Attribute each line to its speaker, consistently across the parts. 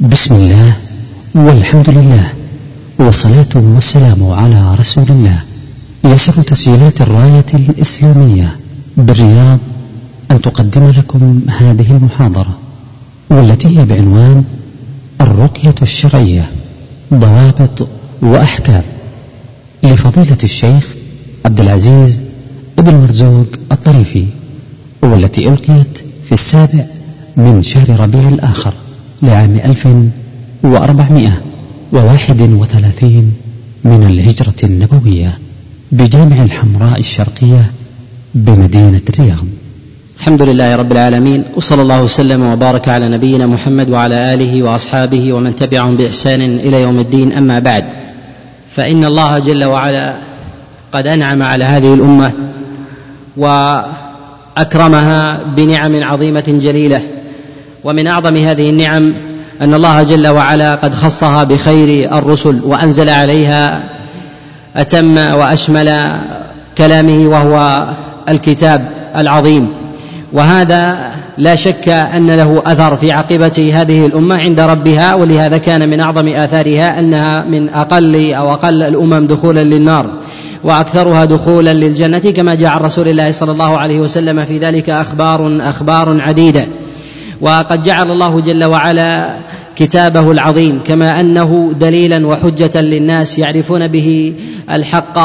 Speaker 1: بسم الله والحمد لله والصلاة والسلام على رسول الله. يسر تسجيلات الراية الإسلامية بالرياض أن تقدم لكم هذه المحاضرة والتي هي بعنوان الرقية الشرعية ضوابط وأحكام. لفضيلة الشيخ عبد العزيز بن مرزوق الطريفي والتي ألقيت في السابع من شهر ربيع الآخر. لعام ألف وأربعمائة وواحد وثلاثين من الهجرة النبوية بجامع الحمراء الشرقية بمدينة الرياض.
Speaker 2: الحمد لله رب العالمين وصلى الله وسلم وبارك على نبينا محمد وعلى آله وأصحابه ومن تبعهم بإحسان إلى يوم الدين. أما بعد فإن الله جل وعلا قد أنعم على هذه الأمة وأكرمها بنعم عظيمة جليلة. ومن أعظم هذه النعم أن الله جل وعلا قد خصها بخير الرسل وأنزل عليها أتم وأشمل كلامه وهو الكتاب العظيم. وهذا لا شك أن له أثر في عاقبة هذه الأمة عند ربها ولهذا كان من أعظم آثارها أنها من أقل أو أقل الأمم دخولا للنار وأكثرها دخولا للجنة كما جاء عن رسول الله صلى الله عليه وسلم في ذلك أخبار أخبار عديدة. وقد جعل الله جل وعلا كتابه العظيم كما أنه دليلا وحجة للناس يعرفون به الحق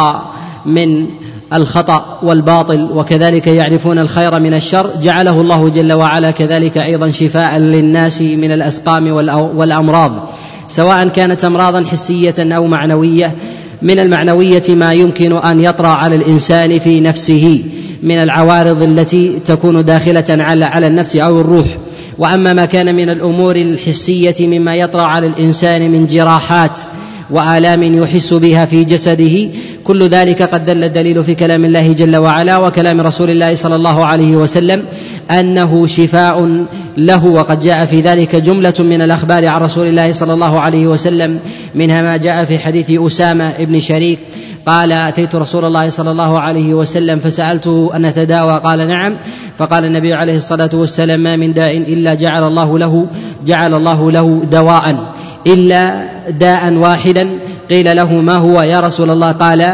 Speaker 2: من الخطأ والباطل وكذلك يعرفون الخير من الشر. جعله الله جل وعلا كذلك أيضا شفاء للناس من الأسقام والأمراض سواء كانت امراضا حسية أو معنوية. من المعنوية ما يمكن أن يطرأ على الإنسان في نفسه من العوارض التي تكون داخلة على على النفس أو الروح. وأما ما كان من الأمور الحسية مما يطرأ على الإنسان من جراحات وآلام يحس بها في جسده كل ذلك قد دل الدليل في كلام الله جل وعلا وكلام رسول الله صلى الله عليه وسلم أنه شفاء له وقد جاء في ذلك جملة من الأخبار عن رسول الله صلى الله عليه وسلم منها ما جاء في حديث أسامة بن شريك قال أتيت رسول الله صلى الله عليه وسلم فسألته أن أتداوى؟ قال نعم. فقال النبي عليه الصلاة والسلام ما من داء إلا جعل الله له جعل الله له دواء إلا داء واحدا. قيل له ما هو يا رسول الله؟ قال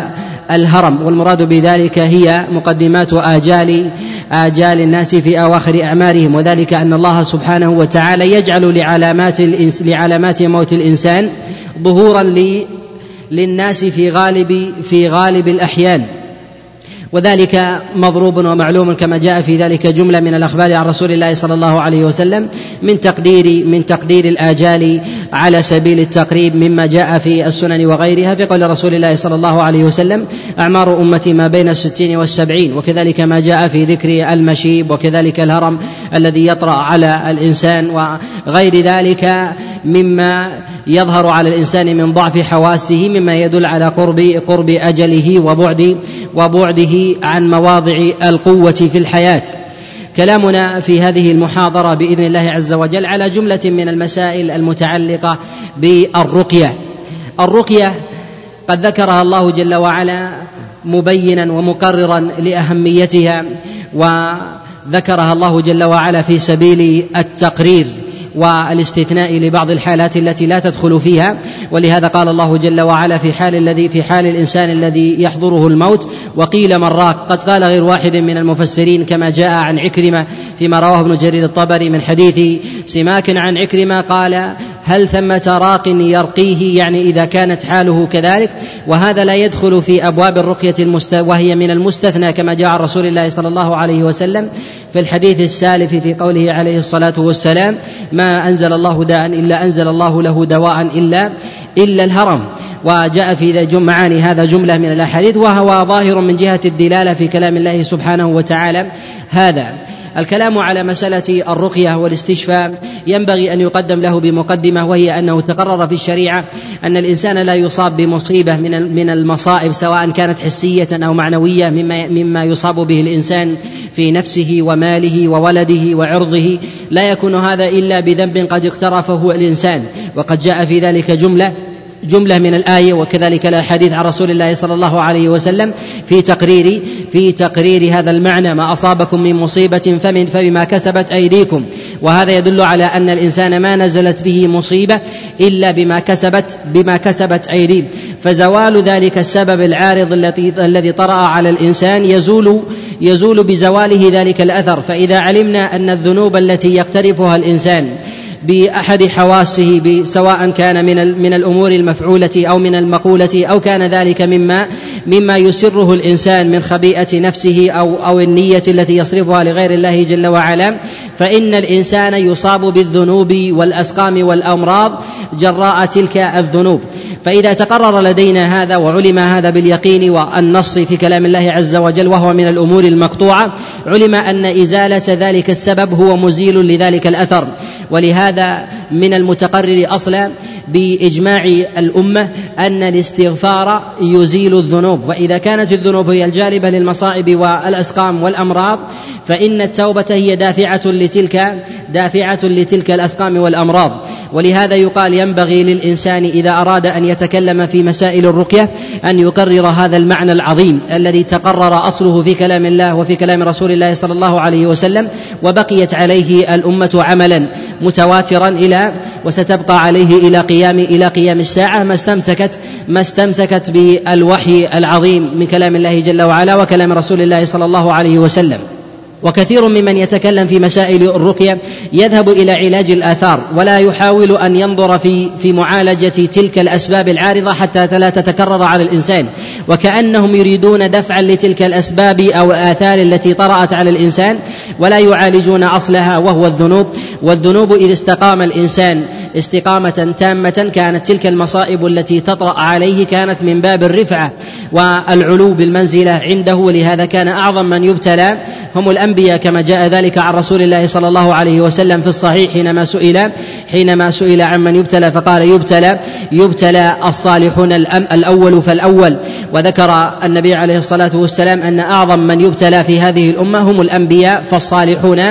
Speaker 2: الهرم. والمراد بذلك هي مقدمات آجال آجال الناس في أواخر أعمارهم وذلك أن الله سبحانه وتعالى يجعل لعلامات لعلامات موت الإنسان ظهورا للناس في غالب في غالب الأحيان. وذلك مضروب ومعلوم كما جاء في ذلك جملة من الأخبار عن رسول الله صلى الله عليه وسلم من تقدير من تقدير الآجال على سبيل التقريب مما جاء في السنن وغيرها في قول رسول الله صلى الله عليه وسلم أعمار أمتي ما بين الستين والسبعين وكذلك ما جاء في ذكر المشيب وكذلك الهرم الذي يطرأ على الإنسان وغير ذلك مما يظهر على الإنسان من ضعف حواسه مما يدل على قرب قرب أجله وبعد وبعده عن مواضع القوة في الحياة. كلامنا في هذه المحاضرة بإذن الله عز وجل على جملة من المسائل المتعلقة بالرقية. الرقية قد ذكرها الله جل وعلا مبينا ومقررا لأهميتها وذكرها الله جل وعلا في سبيل التقرير. والاستثناء لبعض الحالات التي لا تدخل فيها. ولهذا قال الله جل وعلا في حال الذي في حال الإنسان الذي يحضره الموت وقيل من راق. قد قال غير واحد من المفسرين كما جاء عن عكرمة فيما رواه ابن جرير الطبري من حديث سماك عن عكرمة قال هل ثمة راق يرقيه يعني إذا كانت حاله كذلك. وهذا لا يدخل في أبواب الرقية المست... وهي من المستثنى كما جاء عن رسول الله صلى الله عليه وسلم في الحديث السالف في قوله عليه الصلاة والسلام ما أنزل الله داء إلا أنزل الله له دواء إلا إلا الهرم. وجاء في معاني هذا جملة من الأحاديث وهو ظاهر من جهة الدلالة في كلام الله سبحانه وتعالى هذا. الكلام على مسألة الرقية والاستشفاء ينبغي أن يقدم له بمقدمة وهي أنه تقرر في الشريعة أن الإنسان لا يصاب بمصيبة من من المصائب سواء كانت حسية أو معنوية مما مما يصاب به الإنسان في نفسه وماله وولده وعرضه. لا يكون هذا إلا بذنب قد اقترفه الإنسان. وقد جاء في ذلك جملة جملة من الآية وكذلك الأحاديث عن رسول الله صلى الله عليه وسلم في تقرير في تقرير هذا المعنى ما أصابكم من مصيبة فمن فبما كسبت أيديكم وهذا يدل على أن الإنسان ما نزلت به مصيبة إلا بما كسبت بما كسبت أيديه فزوال ذلك السبب العارض الذي الذي طرأ على الإنسان يزول يزول بزواله ذلك الأثر. فإذا علمنا أن الذنوب التي يقترفها الإنسان بأحد حواسه سواء كان من من الأمور المفعولة أو من المقولة أو كان ذلك مما مما يسره الإنسان من خبيئة نفسه أو أو النية التي يصرفها لغير الله جل وعلا. فإن الإنسان يصاب بالذنوب والأسقام والأمراض جراء تلك الذنوب. فإذا تقرر لدينا هذا وعلم هذا باليقين والنص في كلام الله عز وجل وهو من الأمور المقطوعة علم أن إزالة ذلك السبب هو مزيل لذلك الأثر. ولهذا من المتقرر أصلا بإجماع الأمة أن الاستغفار يزيل الذنوب. وإذا كانت الذنوب هي الجالبة للمصائب والأسقام والأمراض فإن التوبة هي دافعة لتلك دافعة لتلك الأسقام والأمراض. ولهذا يقال ينبغي للإنسان إذا أراد أن يتكلم في مسائل الرقية أن يقرر هذا المعنى العظيم الذي تقرر أصله في كلام الله وفي كلام رسول الله صلى الله عليه وسلم وبقيت عليه الأمة عملا متواترا إلى وستبقى عليه إلى قيام إلى قيام الساعة ما استمسكت ما استمسكت بالوحي العظيم من كلام الله جل وعلا وكلام رسول الله صلى الله عليه وسلم. وكثير ممن يتكلم في مسائل الرقية يذهب إلى علاج الآثار ولا يحاول أن ينظر في في معالجة تلك الأسباب العارضة حتى لا تتكرر على الإنسان. وكأنهم يريدون دفعا لتلك الأسباب أو الآثار التي طرأت على الإنسان ولا يعالجون أصلها وهو الذنوب. والذنوب إذا استقام الإنسان استقامة تامة كانت تلك المصائب التي تطرأ عليه كانت من باب الرفعة والعلو بالمنزلة عنده ولهذا كان أعظم من يبتلى. هم الأنبياء كما جاء ذلك عن رسول الله صلى الله عليه وسلم في الصحيح حينما سئل حينما سئل عمن يبتلى فقال يبتلى يبتلى الصالحون الأول فالأول. وذكر النبي عليه الصلاة والسلام أن أعظم من يبتلى في هذه الأمة هم الأنبياء فالصالحون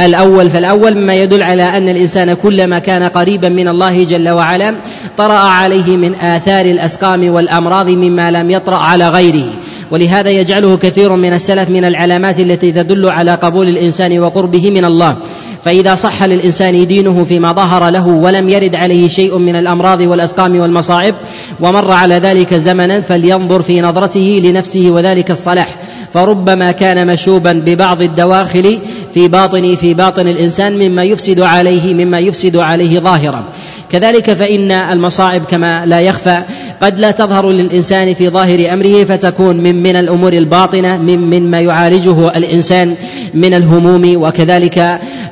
Speaker 2: الأول فالأول مما يدل على أن الإنسان كلما كان قريبا من الله جل وعلا طرأ عليه من آثار الأسقام والأمراض مما لم يطرأ على غيره. ولهذا يجعله كثير من السلف من العلامات التي تدل على قبول الإنسان وقربه من الله. فإذا صح للإنسان دينه فيما ظهر له ولم يرد عليه شيء من الأمراض والأسقام والمصائب ومر على ذلك زمنا فلينظر في نظرته لنفسه وذلك الصلاح. فربما كان مشوبا ببعض الدواخل في باطن في باطن الإنسان مما يفسد عليه مما يفسد عليه ظاهرا. كذلك فإن المصائب كما لا يخفى قد لا تظهر للإنسان في ظاهر أمره فتكون من من الأمور الباطنة من مما يعالجه الإنسان من الهموم وكذلك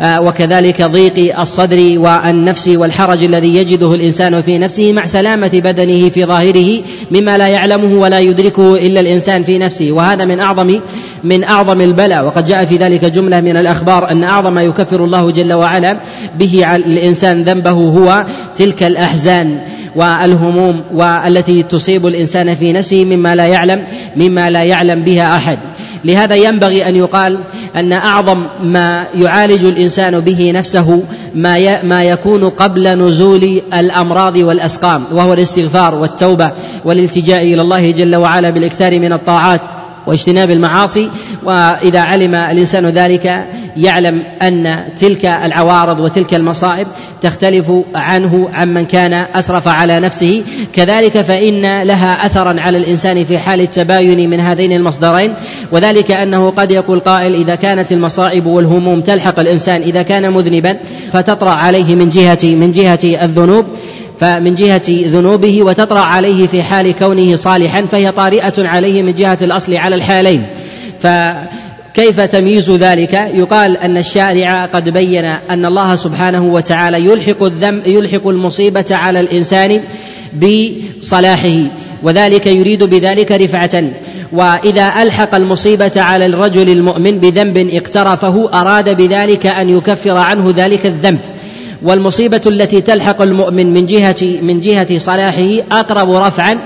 Speaker 2: آه، وكذلك ضيق الصدر والنفس والحرج الذي يجده الإنسان في نفسه مع سلامة بدنه في ظاهره مما لا يعلمه ولا يدركه إلا الإنسان في نفسه. وهذا من أعظم من أعظم البلاء. وقد جاء في ذلك جملة من الأخبار أن أعظم ما يكفر الله جل وعلا به الإنسان ذنبه هو تلك الأحزان. والهموم والتي تصيب الإنسان في نفسه مما لا يعلم مما لا يعلم بها أحد. لهذا ينبغي أن يقال أن أعظم ما يعالج الإنسان به نفسه ما ما يكون قبل نزول الأمراض والأسقام وهو الاستغفار والتوبة والالتجاء إلى الله جل وعلا بالإكثار من الطاعات. واجتناب المعاصي وإذا علم الإنسان ذلك يعلم أن تلك العوارض وتلك المصائب تختلف عنه عمن كان أسرف على نفسه. كذلك فإن لها اثرا على الإنسان في حال التباين من هذين المصدرين وذلك أنه قد يقول قائل إذا كانت المصائب والهموم تلحق الإنسان إذا كان مذنبا فتطرأ عليه من جهه من جهة الذنوب. فمن جهة ذنوبه وتطرأ عليه في حال كونه صالحا فهي طارئة عليه من جهة الأصل على الحالين. فكيف تمييز ذلك؟ يقال أن الشارع قد بين أن الله سبحانه وتعالى يلحق الذنب يلحق المصيبة على الإنسان بصلاحه وذلك يريد بذلك رفعة. وإذا ألحق المصيبة على الرجل المؤمن بذنب اقترفه أراد بذلك أن يكفر عنه ذلك الذنب. والمصيبة التي تلحق المؤمن من جهة من جهة صلاحه أقرب رفعا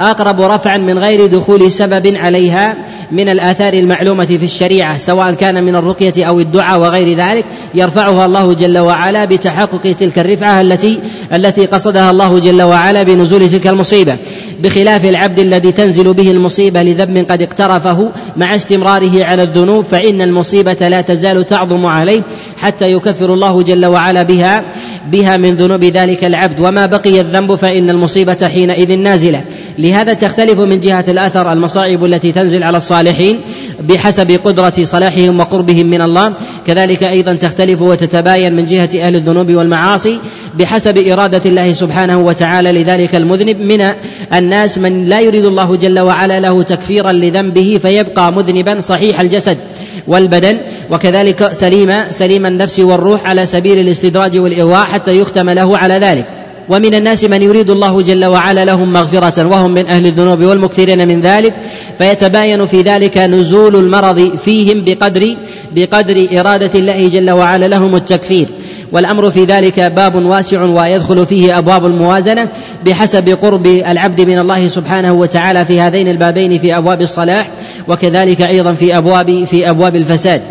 Speaker 2: أقرب رفعا من غير دخول سبب عليها من الآثار المعلومة في الشريعة سواء كان من الرقية أو الدعاء وغير ذلك يرفعها الله جل وعلا بتحقق تلك الرفعة التي التي قصدها الله جل وعلا بنزول تلك المصيبة. بخلاف العبد الذي تنزل به المصيبة لذنب قد اقترفه مع استمراره على الذنوب فإن المصيبة لا تزال تعظم عليه حتى يكفر الله جل وعلا بها بها من ذنوب ذلك العبد. وما بقي الذنب فإن المصيبة حينئذ نازلة. لهذا تختلف من جهة الأثر المصائب التي تنزل على الصالحين بحسب قدرة صلاحهم وقربهم من الله. كذلك أيضا تختلف وتتباين من جهة أهل الذنوب والمعاصي. بحسب إرادة الله سبحانه وتعالى لذلك المذنب من الناس من لا يريد الله جل وعلا له تكفيرا لذنبه فيبقى مذنبا صحيح الجسد والبدن وكذلك سليم سليم النفس والروح على سبيل الاستدراج والإغواء حتى يختم له على ذلك. ومن الناس من يريد الله جل وعلا لهم مغفرة وهم من أهل الذنوب والمكثرين من ذلك فيتباين في ذلك نزول المرض فيهم بقدر بقدر إرادة الله جل وعلا لهم التكفير. والأمر في ذلك باب واسع ويدخل فيه أبواب الموازنة بحسب قرب العبد من الله سبحانه وتعالى في هذين البابين في أبواب الصلاح وكذلك أيضا في ابواب في أبواب الفساد.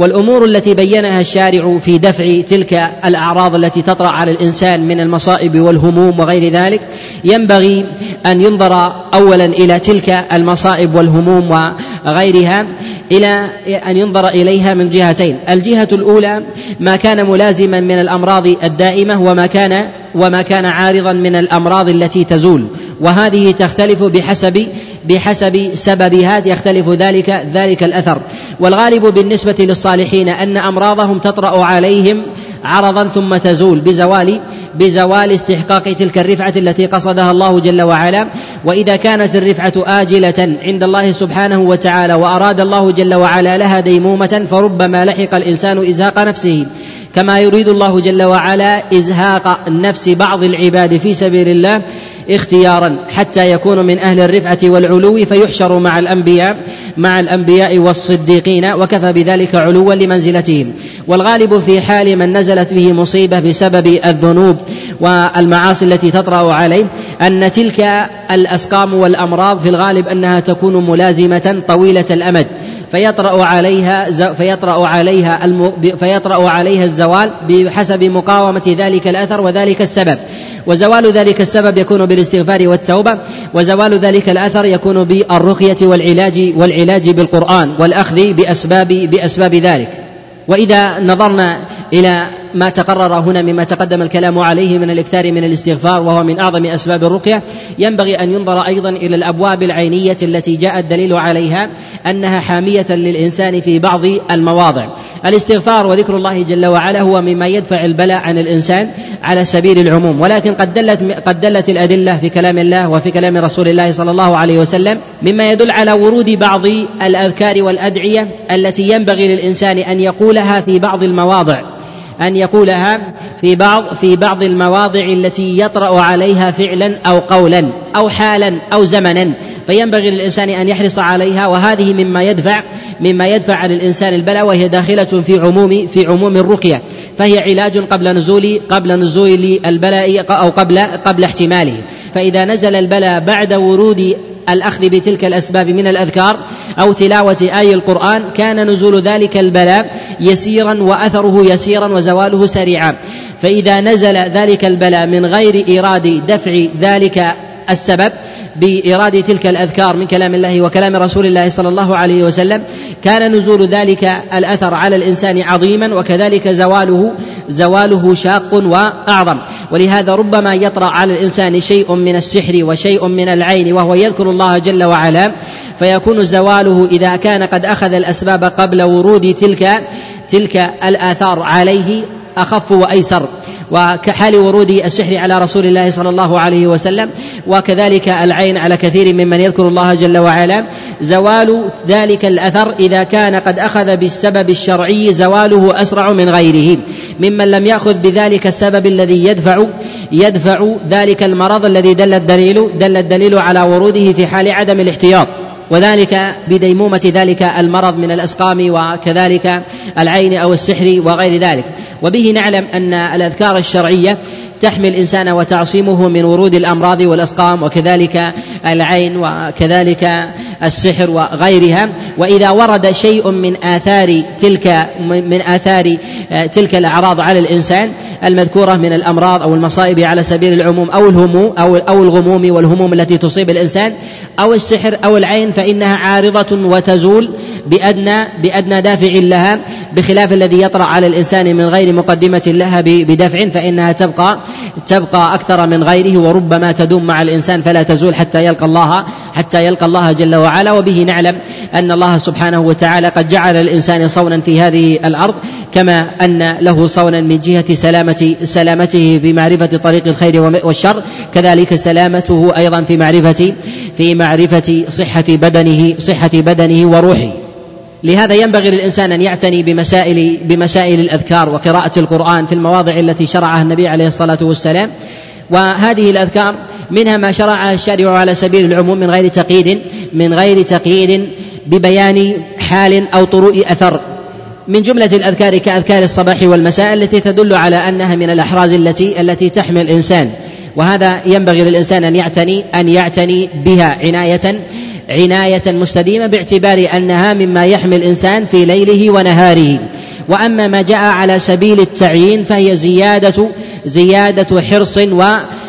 Speaker 2: والأمور التي بينها الشارع في دفع تلك الأعراض التي تطرأ على الإنسان من المصائب والهموم وغير ذلك ينبغي أن ينظر اولا إلى تلك المصائب والهموم وغيرها إلى أن ينظر إليها من جهتين. الجهة الأولى ما كان ملازما من الأمراض الدائمة وما كان وما كان عارضا من الأمراض التي تزول. وهذه تختلف بحسب بحسب سببها يختلف ذلك ذلك الأثر. والغالب بالنسبة للصالحين أن أمراضهم تطرأ عليهم عرضا ثم تزول بزوال بزوال استحقاق تلك الرفعة التي قصدها الله جل وعلا. وإذا كانت الرفعة آجلة عند الله سبحانه وتعالى وأراد الله جل وعلا لها ديمومة فربما لحق الإنسان إزهاق نفسه. كما يريد الله جل وعلا إزهاق نفس بعض العباد في سبيل الله. اختيارا حتى يكون من أهل الرفعة والعلو فيحشر مع الأنبياء مع الأنبياء والصديقين وكفى بذلك علوا لمنزلتهم والغالب في حال من نزلت به مصيبة بسبب الذنوب والمعاصي التي تطرأ عليه أن تلك الأسقام والأمراض في الغالب أنها تكون ملازمة طويلة الأمد. فيطرأ عليها فيطرأ عليها فيطرأ عليها الزوال بحسب مقاومة ذلك الأثر وذلك السبب. وزوال ذلك السبب يكون بالاستغفار والتوبة وزوال ذلك الأثر يكون بالرقية والعلاج والعلاج بالقرآن والأخذ بأسباب بأسباب ذلك. وإذا نظرنا إلى ما تقرر هنا مما تقدم الكلام عليه من الإكثار من الاستغفار وهو من أعظم أسباب الرقية ينبغي أن ينظر أيضا إلى الأبواب العينية التي جاء الدليل عليها أنها حامية للإنسان في بعض المواضع. الاستغفار وذكر الله جل وعلا هو مما يدفع البلاء عن الإنسان على سبيل العموم. ولكن قد دلت قد دلت الأدلة في كلام الله وفي كلام رسول الله صلى الله عليه وسلم مما يدل على ورود بعض الأذكار والأدعية التي ينبغي للإنسان أن يقولها في بعض المواضع. أن يقولها في بعض في بعض المواضع التي يطرأ عليها فعلا أو قولا أو حالا أو زمنا. فينبغي للإنسان أن يحرص عليها وهذه مما يدفع مما يدفع عن الإنسان البلاء وهي داخلة في عموم في عموم الرقية. فهي علاج قبل نزول قبل نزول البلاء أو قبل قبل احتماله. فإذا نزل البلاء بعد ورود الأخذ بتلك الأسباب من الأذكار أو تلاوة آي القرآن كان نزول ذلك البلاء يسيرا وأثره يسيرا وزواله سريعا. فإذا نزل ذلك البلاء من غير إيراد دفع ذلك السبب بإرادة تلك الأذكار من كلام الله وكلام رسول الله صلى الله عليه وسلم كان نزول ذلك الأثر على الإنسان عظيما وكذلك زواله زواله شاق وأعظم. ولهذا ربما يطرأ على الإنسان شيء من السحر وشيء من العين وهو يذكر الله جل وعلا فيكون زواله إذا كان قد أخذ الأسباب قبل ورود تلك تلك الآثار عليه أخف وأيسر. وكحال ورود السحر على رسول الله صلى الله عليه وسلم وكذلك العين على كثير ممن يذكر الله جل وعلا. زوال ذلك الأثر إذا كان قد أخذ بالسبب الشرعي زواله أسرع من غيره. ممن لم يأخذ بذلك السبب الذي يدفع يدفع ذلك المرض الذي دل الدليل دل الدليل على وروده في حال عدم الاحتياط. وذلك بديمومة ذلك المرض من الأسقام وكذلك العين أو السحر وغير ذلك. وبه نعلم أن الأذكار الشرعية تحمي الإنسان وتعصمه من ورود الأمراض والأسقام وكذلك العين وكذلك السحر وغيرها. وإذا ورد شيء من آثار تلك من آثار آه، تلك الأعراض على الإنسان المذكورة من الأمراض أو المصائب على سبيل العموم أو الهموم أو أو الغموم والهموم التي تصيب الإنسان أو السحر أو العين فإنها عارضة وتزول بأدنى بأدنى دافع لها بخلاف الذي يطرأ على الإنسان من غير مقدمة لها بدفع فإنها تبقى تبقى أكثر من غيره وربما تدوم مع الإنسان فلا تزول حتى يلقى الله حتى يلقى الله جل وعلا. وبه نعلم أن الله سبحانه وتعالى قد جعل الإنسان صونا في هذه الأرض كما أن له صونا من جهة سلامة سلامته في معرفة طريق الخير والشر. كذلك سلامته أيضا في معرفة في معرفة صحة بدنه صحة بدنه وروحه. لهذا ينبغي للإنسان أن يعتني بمسائل بمسائل الأذكار وقراءة القرآن في المواضع التي شرعها النبي عليه الصلاة والسلام. وهذه الأذكار منها ما شرعها الشارع على سبيل العموم من غير تقييد من غير تقييد ببيان حال أو طروء أثر. من جملة الأذكار كأذكار الصباح والمساء التي تدل على أنها من الأحراز التي التي تحمي الإنسان. وهذا ينبغي للإنسان أن يعتني أن يعتني بها عناية عناية مستديمة باعتبار أنها مما يحمي الإنسان في ليله ونهاره. وأما ما جاء على سبيل التعيين فهي زيادة زيادة حرص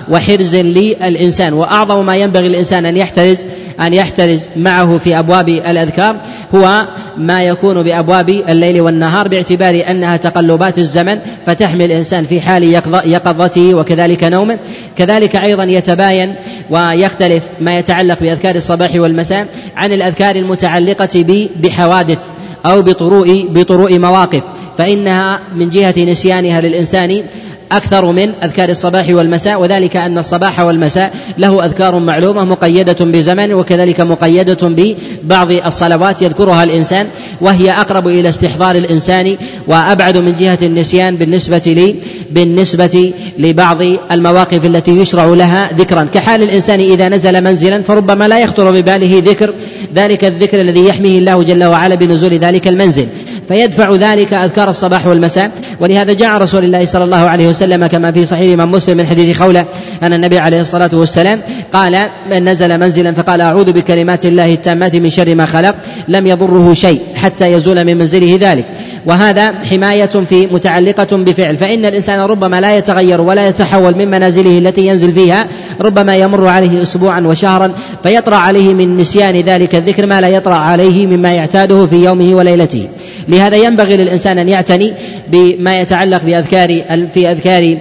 Speaker 2: وحرز للإنسان. وأعظم ما ينبغي الإنسان أن يحترز أن يحترز معه في أبواب الأذكار هو ما يكون بأبواب الليل والنهار باعتبار أنها تقلبات الزمن فتحمي الإنسان في حال يقظته وكذلك نومه. كذلك أيضا يتباين ويختلف ما يتعلق بأذكار الصباح والمساء عن الأذكار المتعلقة بحوادث أو بطروء بطروء مواقف. فإنها من جهة نسيانها للإنسان أكثر من أذكار الصباح والمساء وذلك أن الصباح والمساء له أذكار معلومة مقيدة بزمن وكذلك مقيدة ببعض الصلوات يذكرها الإنسان وهي أقرب إلى استحضار الإنسان وأبعد من جهة النسيان بالنسبة لي بالنسبة لبعض المواقف التي يشرع لها ذكرا. كحال الإنسان إذا نزل منزلا فربما لا يخطر بباله ذكر ذلك الذكر الذي يحميه الله جل وعلا بنزول ذلك المنزل. فيدفع ذلك أذكار الصباح والمساء. ولهذا جاء رسول الله صلى الله عليه وسلم كما في صحيح من مسلم من حديث خولة أن النبي عليه الصلاة والسلام قال من نزل منزلا فقال أعوذ بكلمات الله التامات من شر ما خلق لم يضره شيء حتى يزول من منزله ذلك. وهذا حماية في متعلقة بفعل. فإن الإنسان ربما لا يتغير ولا يتحول من منازله التي ينزل فيها ربما يمر عليه أسبوعا وشهرا فيطرأ عليه من نسيان ذلك الذكر ما لا يطرأ عليه مما يعتاده في يومه وليلته. لهذا ينبغي للإنسان أن يعتني بما يتعلق بأذكار في أذكار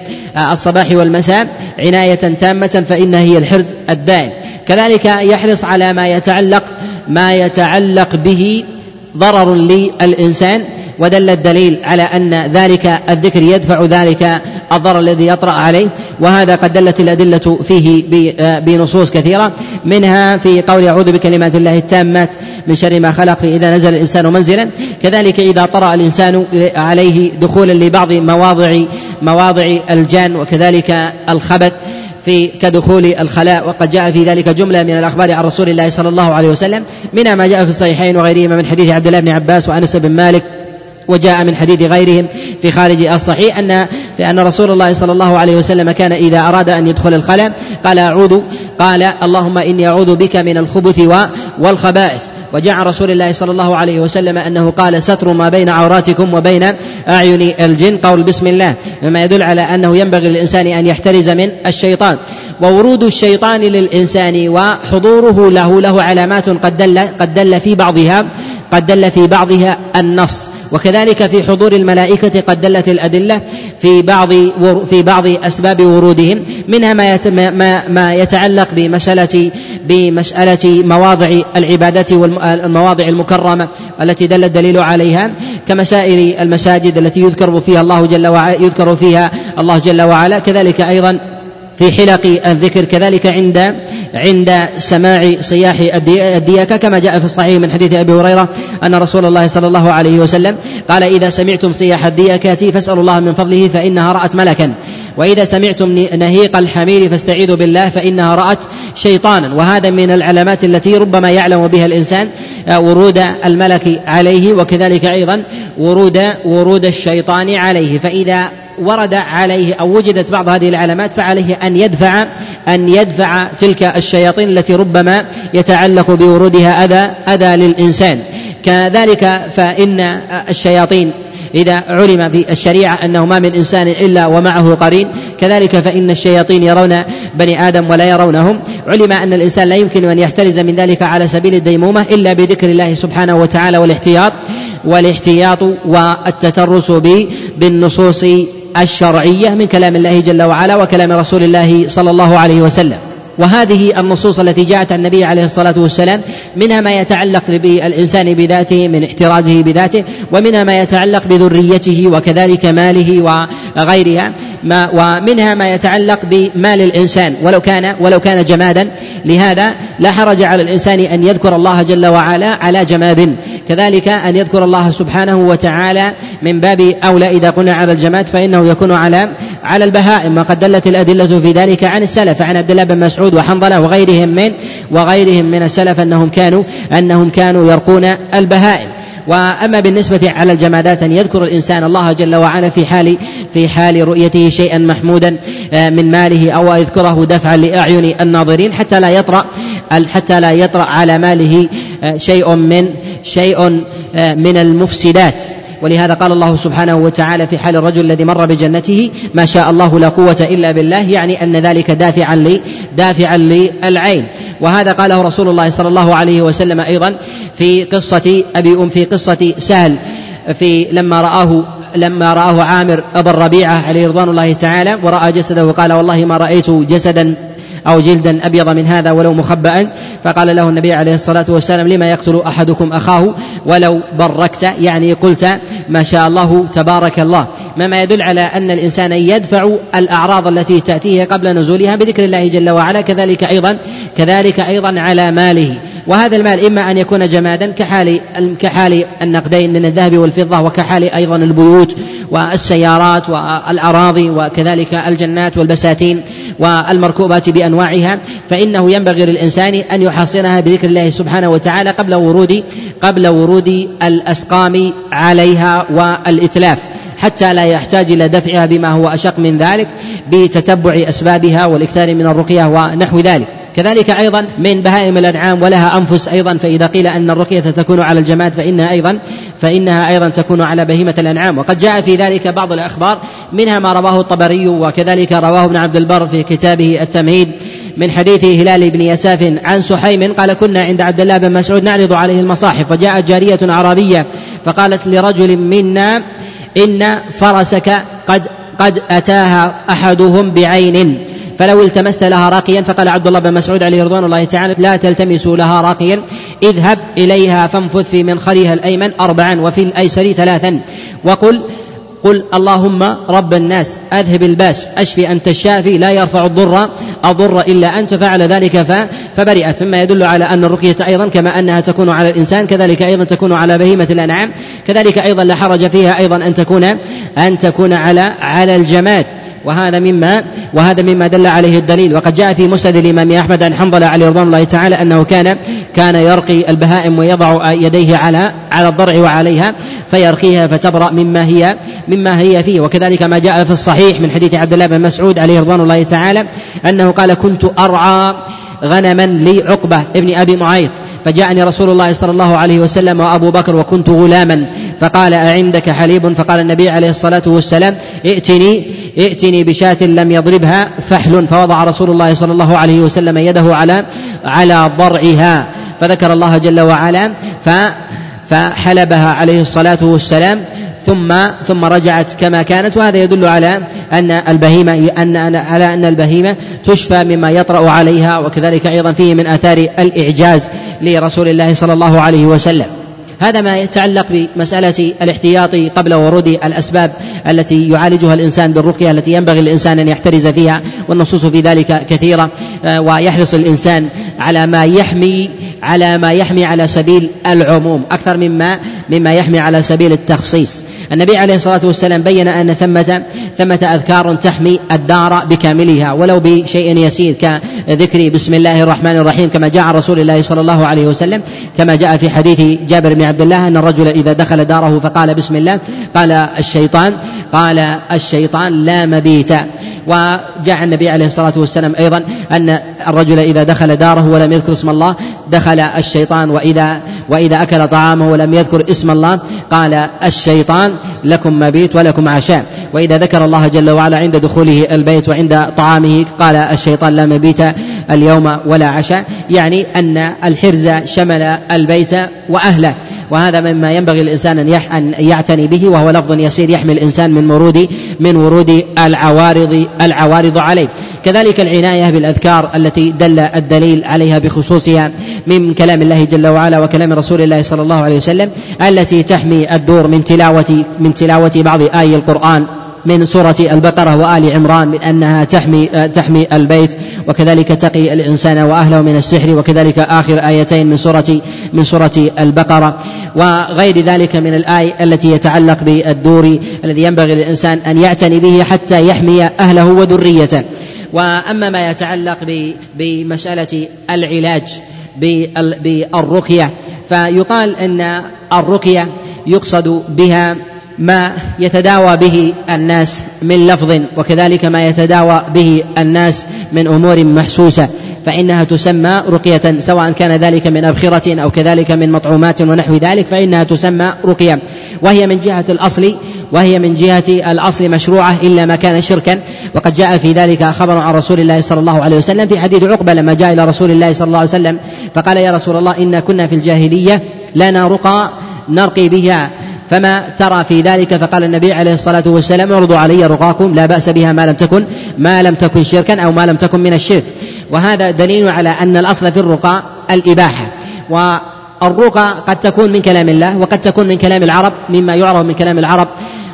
Speaker 2: الصباح والمساء عناية تامة فإنها هي الحرز الدائم. كذلك يحرص على ما يتعلق ما يتعلق به ضرر للإنسان. ودل الدليل على أن ذلك الذكر يدفع ذلك الضرر الذي يطرأ عليه وهذا قد دلت الأدلة فيه بنصوص كثيرة. منها في قول أعوذ بكلمات الله التامات من شر ما خلق إذا نزل الإنسان منزلا. كذلك إذا طرأ الإنسان عليه دخولا لبعض مواضع مواضع الجان وكذلك الخبث في كدخول الخلاء. وقد جاء في ذلك جملة من الأخبار عن رسول الله صلى الله عليه وسلم. منها ما جاء في الصحيحين وغيرهما من حديث عبد الله بن عباس وأنس بن مالك. وجاء من حديث غيرهم في خارج الصحيح أن لأن رسول الله صلى الله عليه وسلم كان إذا أراد أن يدخل الخلاء قال أعوذ قال اللهم إني أعوذ بك من الخبث والخبائث. وجاء رسول الله صلى الله عليه وسلم أنه قال ستر ما بين عوراتكم وبين أعين الجن. قول بسم الله. مما يدل على أنه ينبغي للإنسان أن يحترز من الشيطان. وورود الشيطان للإنسان وحضوره له له علامات قد دل قد دل في بعضها. قد دل في بعضها النص. وكذلك في حضور الملائكة قد دلت الأدلة في بعض في بعض أسباب ورودهم منها ما ما يتعلق بمسألة بمسألة مواضع العبادة والمواضع المكرمة التي دل الدليل عليها كمسائل المساجد التي يذكر فيها الله جل وعلا يذكر فيها الله جل وعلا. كذلك أيضا في حلق الذكر كذلك عند عند سماع صياح الديكة كما جاء في الصحيح من حديث أبي هريرة أن رسول الله صلى الله عليه وسلم قال إذا سمعتم صياح الديكة فاسألوا الله من فضله فإنها رأت ملكا. وإذا سمعتم نهيق الحمير فاستعيذوا بالله فإنها رأت شيطانا. وهذا من العلامات التي ربما يعلم بها الإنسان آه، ورود الملك عليه وكذلك أيضا ورود ورود الشيطان عليه. فإذا ورد عليه أو وجدت بعض هذه العلامات فعليه أن يدفع أن يدفع تلك الشياطين التي ربما يتعلق بورودها أذى أذى للإنسان. كذلك فإن الشياطين إذا علم في الشريعة أنه ما من إنسان إلا ومعه قرين كذلك فإن الشياطين يرون بني آدم ولا يرونهم. علم أن الإنسان لا يمكن أن يحترز من ذلك على سبيل الديمومة إلا بذكر الله سبحانه وتعالى والاحتياط والاحتياط والتترس بالنصوص الشرعية من كلام الله جل وعلا وكلام رسول الله صلى الله عليه وسلم. وهذه النصوص التي جاءت عن النبي عليه الصلاة والسلام منها ما يتعلق بالإنسان بذاته من احترازه بذاته ومنها ما يتعلق بذريته وكذلك ماله وغيرها. ما ومنها ما يتعلق بمال الإنسان ولو كان ولو كان جمادا. لهذا لا حرج على الإنسان أن يذكر الله جل وعلا على جماد. كذلك أن يذكر الله سبحانه وتعالى من باب أولى إذا قلنا على الجماد فإنه يكون على على البهائم. وقد دلت الأدلة في ذلك عن السلف عن عبد الله بن مسعود وحنظلة وغيرهم من وغيرهم من السلف أنهم كانوا أنهم كانوا يرقون البهائم. وأما بالنسبة على الجمادات أن يذكر الإنسان الله جل وعلا في حال في حال رؤيته شيئا محمودا آه، من ماله أو يذكره دفعا لأعين الناظرين حتى لا يطرأ حتى لا يطرأ على ماله آه، شيء من شيء آه، من المفسدات. ولهذا قال الله سبحانه وتعالى في حال الرجل الذي مر بجنته ما شاء الله لا قوة إلا بالله. يعني أن ذلك دافعا لي دافعا للعين. وهذا قاله رسول الله صلى الله عليه وسلم أيضا في قصة أبي أم في قصة سهل في لما رآه لما رآه عامر أبا الربيعة عليه رضوان الله تعالى ورأى جسده وقال والله ما رأيت جسدا أو جلدا أبيض من هذا ولو مخبأ فقال له النبي عليه الصلاة والسلام لما يقتل أحدكم أخاه؟ ولو بركت. يعني قلت ما شاء الله تبارك الله. مما يدل على أن الإنسان يدفع الأعراض التي تأتيه قبل نزولها بذكر الله جل وعلا كذلك أيضا كذلك أيضا على ماله. وهذا المال إما أن يكون جمادا كحال كحال النقدين من الذهب والفضة وكحال أيضا البيوت والسيارات والأراضي وكذلك الجنات والبساتين والمركوبات بأنواعها فإنه ينبغي للإنسان أن يحصنها بذكر الله سبحانه وتعالى قبل ورود قبل ورود الأسقام عليها والإتلاف حتى لا يحتاج إلى دفعها بما هو أشق من ذلك بتتبع أسبابها والإكثار من الرقية ونحو ذلك. كذلك أيضا من بهائم الأنعام ولها أنفس أيضا فإذا قيل أن الرقية تكون على الجماد فإنها أيضا فإنها أيضا تكون على بهيمة الأنعام. وقد جاء في ذلك بعض الأخبار منها ما رواه الطبري وكذلك رواه ابن عبد البر في كتابه التمهيد من حديث هلال بن يساف عن سحيم قال كنا عند عبد الله بن مسعود نعرض عليه المصاحف وجاءت جارية عربية فقالت لرجل منا إن فرسك قد قد أتاها أحدهم بعين فلو التمست لها راقيا فقال عبد الله بن مسعود عليه رضوان الله تعالى لا تلتمسوا لها راقيا. اذهب إليها فانفث في منخرها الأيمن أربعا وفي الأيسر ثلاثا. وقل قل اللهم رب الناس أذهب الباس أشفي أنت الشافي لا يرفع الضر أضر إلا أنت فعل ذلك فبرئت. مما يدل على أن الرقية أيضا كما أنها تكون على الإنسان كذلك أيضا تكون على بهيمة الأنعام. كذلك أيضا لا حرج فيها أيضا أن تكون أن تكون على على الجماد. وهذا مما وهذا مما دل عليه الدليل. وقد جاء في مسند الإمام أحمد عن حنظلة عليه رضوان الله تعالى أنه كان كان يرقي البهائم ويضع يديه على على الضرع وعليها فيرقيها فتبرأ مما هي مما هي فيه. وكذلك ما جاء في الصحيح من حديث عبد الله بن مسعود عليه رضوان الله تعالى أنه قال كنت أرعى غنما لعقبة ابن أبي معيط. فجاءني رسول الله صلى الله عليه وسلم وأبو بكر وكنت غلاما. فقال أعندك حليب؟ فقال النبي عليه الصلاة والسلام ائتني ائتني بشاة لم يضربها فحل. فوضع رسول الله صلى الله عليه وسلم يده على على ضرعها. فذكر الله جل وعلا فحلبها عليه الصلاة والسلام ثم ثم رجعت كما كانت وهذا يدل على أن البهيمه ان على أن البهيمة تشفى مما يطرأ عليها وكذلك أيضا فيه من آثار الإعجاز لرسول الله صلى الله عليه وسلم. هذا ما يتعلق بمسألة الاحتياط قبل ورود الأسباب التي يعالجها الإنسان بالرقية التي ينبغي للإنسان أن يحترز فيها والنصوص في ذلك كثيرة. آه، ويحرص الإنسان على ما يحمي على ما يحمي على سبيل العموم أكثر مما مما يحمي على سبيل التخصيص. النبي عليه الصلاة والسلام بين أن ثمة ثمة أذكار تحمي الدار بكاملها ولو بشيء يسير كذكر بسم الله الرحمن الرحيم كما جاء رسول الله صلى الله عليه وسلم كما جاء في حديث جابر بن عبد الله أن الرجل إذا دخل داره فقال بسم الله قال الشيطان قال الشيطان لا مبيت. وجاء النبي عليه الصلاة والسلام أيضا أن الرجل إذا دخل داره ولم يذكر اسم الله دخل الشيطان وإذا وإذا أكل طعامه ولم يذكر اسم الله قال الشيطان لكم مبيت ولكم عشاء. وإذا ذكر الله جل وعلا عند دخوله البيت وعند طعامه قال الشيطان لا مبيت اليوم ولا عشاء. يعني أن الحرز شمل البيت وأهله. وهذا مما ينبغي الإنسان أن يعتني به وهو لفظ يسير يحمي الإنسان من ورود من ورود العوارض العوارض عليه. كذلك العناية بالأذكار التي دل الدليل عليها بخصوصها من كلام الله جل وعلا وكلام رسول الله صلى الله عليه وسلم التي تحمي الدور من تلاوة من تلاوة بعض آي القرآن من سورة البقرة وآل عمران من أنها تحمي تحمي البيت. وكذلك تقي الإنسان وأهله من السحر وكذلك آخر آيتين من سورة من سورة البقرة. وغير ذلك من الآي التي يتعلق بالدور الذي ينبغي للإنسان أن يعتني به حتى يحمي أهله وذريته. وأما ما يتعلق بمسألة العلاج بالرقية فيقال أن الرقية يقصد بها ما يتداوى به الناس من لفظ وكذلك ما يتداوى به الناس من أمور محسوسة. فإنها تسمى رقية سواء كان ذلك من أبخرة أو كذلك من مطعومات ونحو ذلك فإنها تسمى رقية. وهي من جهة الأصل وهي من جهة الأصل مشروعة إلا ما كان شركا. وقد جاء في ذلك خبر عن رسول الله صلى الله عليه وسلم في حديث عقبة لما جاء إلى رسول الله صلى الله عليه وسلم فقال يا رسول الله إنا كنا في الجاهلية لنا رقى نرقي بها. فما ترى في ذلك؟ فقال النبي عليه الصلاة والسلام اعرضوا علي رقاكم لا بأس بها ما لم تكن ما لم تكن شركا أو ما لم تكن من الشرك. وهذا دليل على أن الأصل في الرقى الإباحة. والرقى قد تكون من كلام الله وقد تكون من كلام العرب مما يعرف من كلام العرب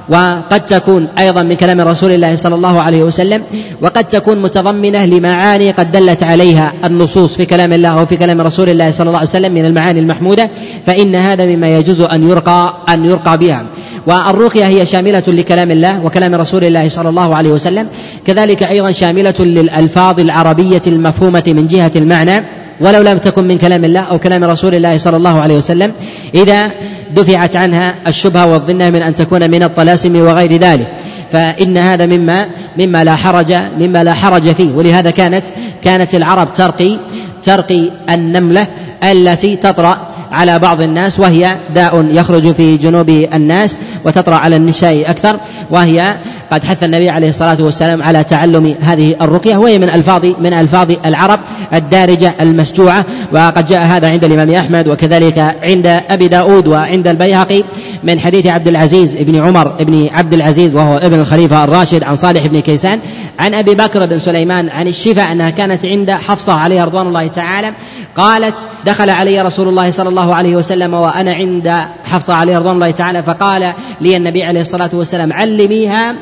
Speaker 2: وقد تكون أيضا من كلام رسول الله صلى الله عليه وسلم وقد تكون متضمنة لمعاني قد دلت عليها النصوص في كلام الله وفي كلام رسول الله صلى الله عليه وسلم من المعاني المحمودة فإن هذا مما يجوز أن يرقى أن يرقى بها. والرقية هي شاملة لكلام الله وكلام رسول الله صلى الله عليه وسلم. كذلك أيضا شاملة للألفاظ العربية المفهومة من جهة المعنى ولو لم تكن من كلام الله أو كلام رسول الله صلى الله عليه وسلم. إذا دفعت عنها الشبهة والظنة من أن تكون من الطلاسم وغير ذلك. فإن هذا مما مما لا حرج مما لا حرج فيه. ولهذا كانت كانت العرب ترقي ترقي النملة التي تطرأ على بعض الناس وهي داء يخرج في جنوب الناس وتطرأ على النساء أكثر وهي قد حث النبي عليه الصلاة والسلام على تعلم هذه الرقية وهي من ألفاظ من ألفاظ العرب الدارجة المسجوعة وقد جاء هذا عند الإمام أحمد وكذلك عند أبي داود وعند البيهقي من حديث عبد العزيز بن عمر بن عبد العزيز وهو ابن الخليفة الراشد عن صالح بن كيسان عن أبي بكر بن سليمان عن الشفاء أنها كانت عند حفصة عليها رضوان الله تعالى قالت دخل علي رسول الله صلى الله عليه وسلم وأنا عند حفصة عليها رضوان الله تعالى فقال لي النبي عليه الصلاة والسلام علميها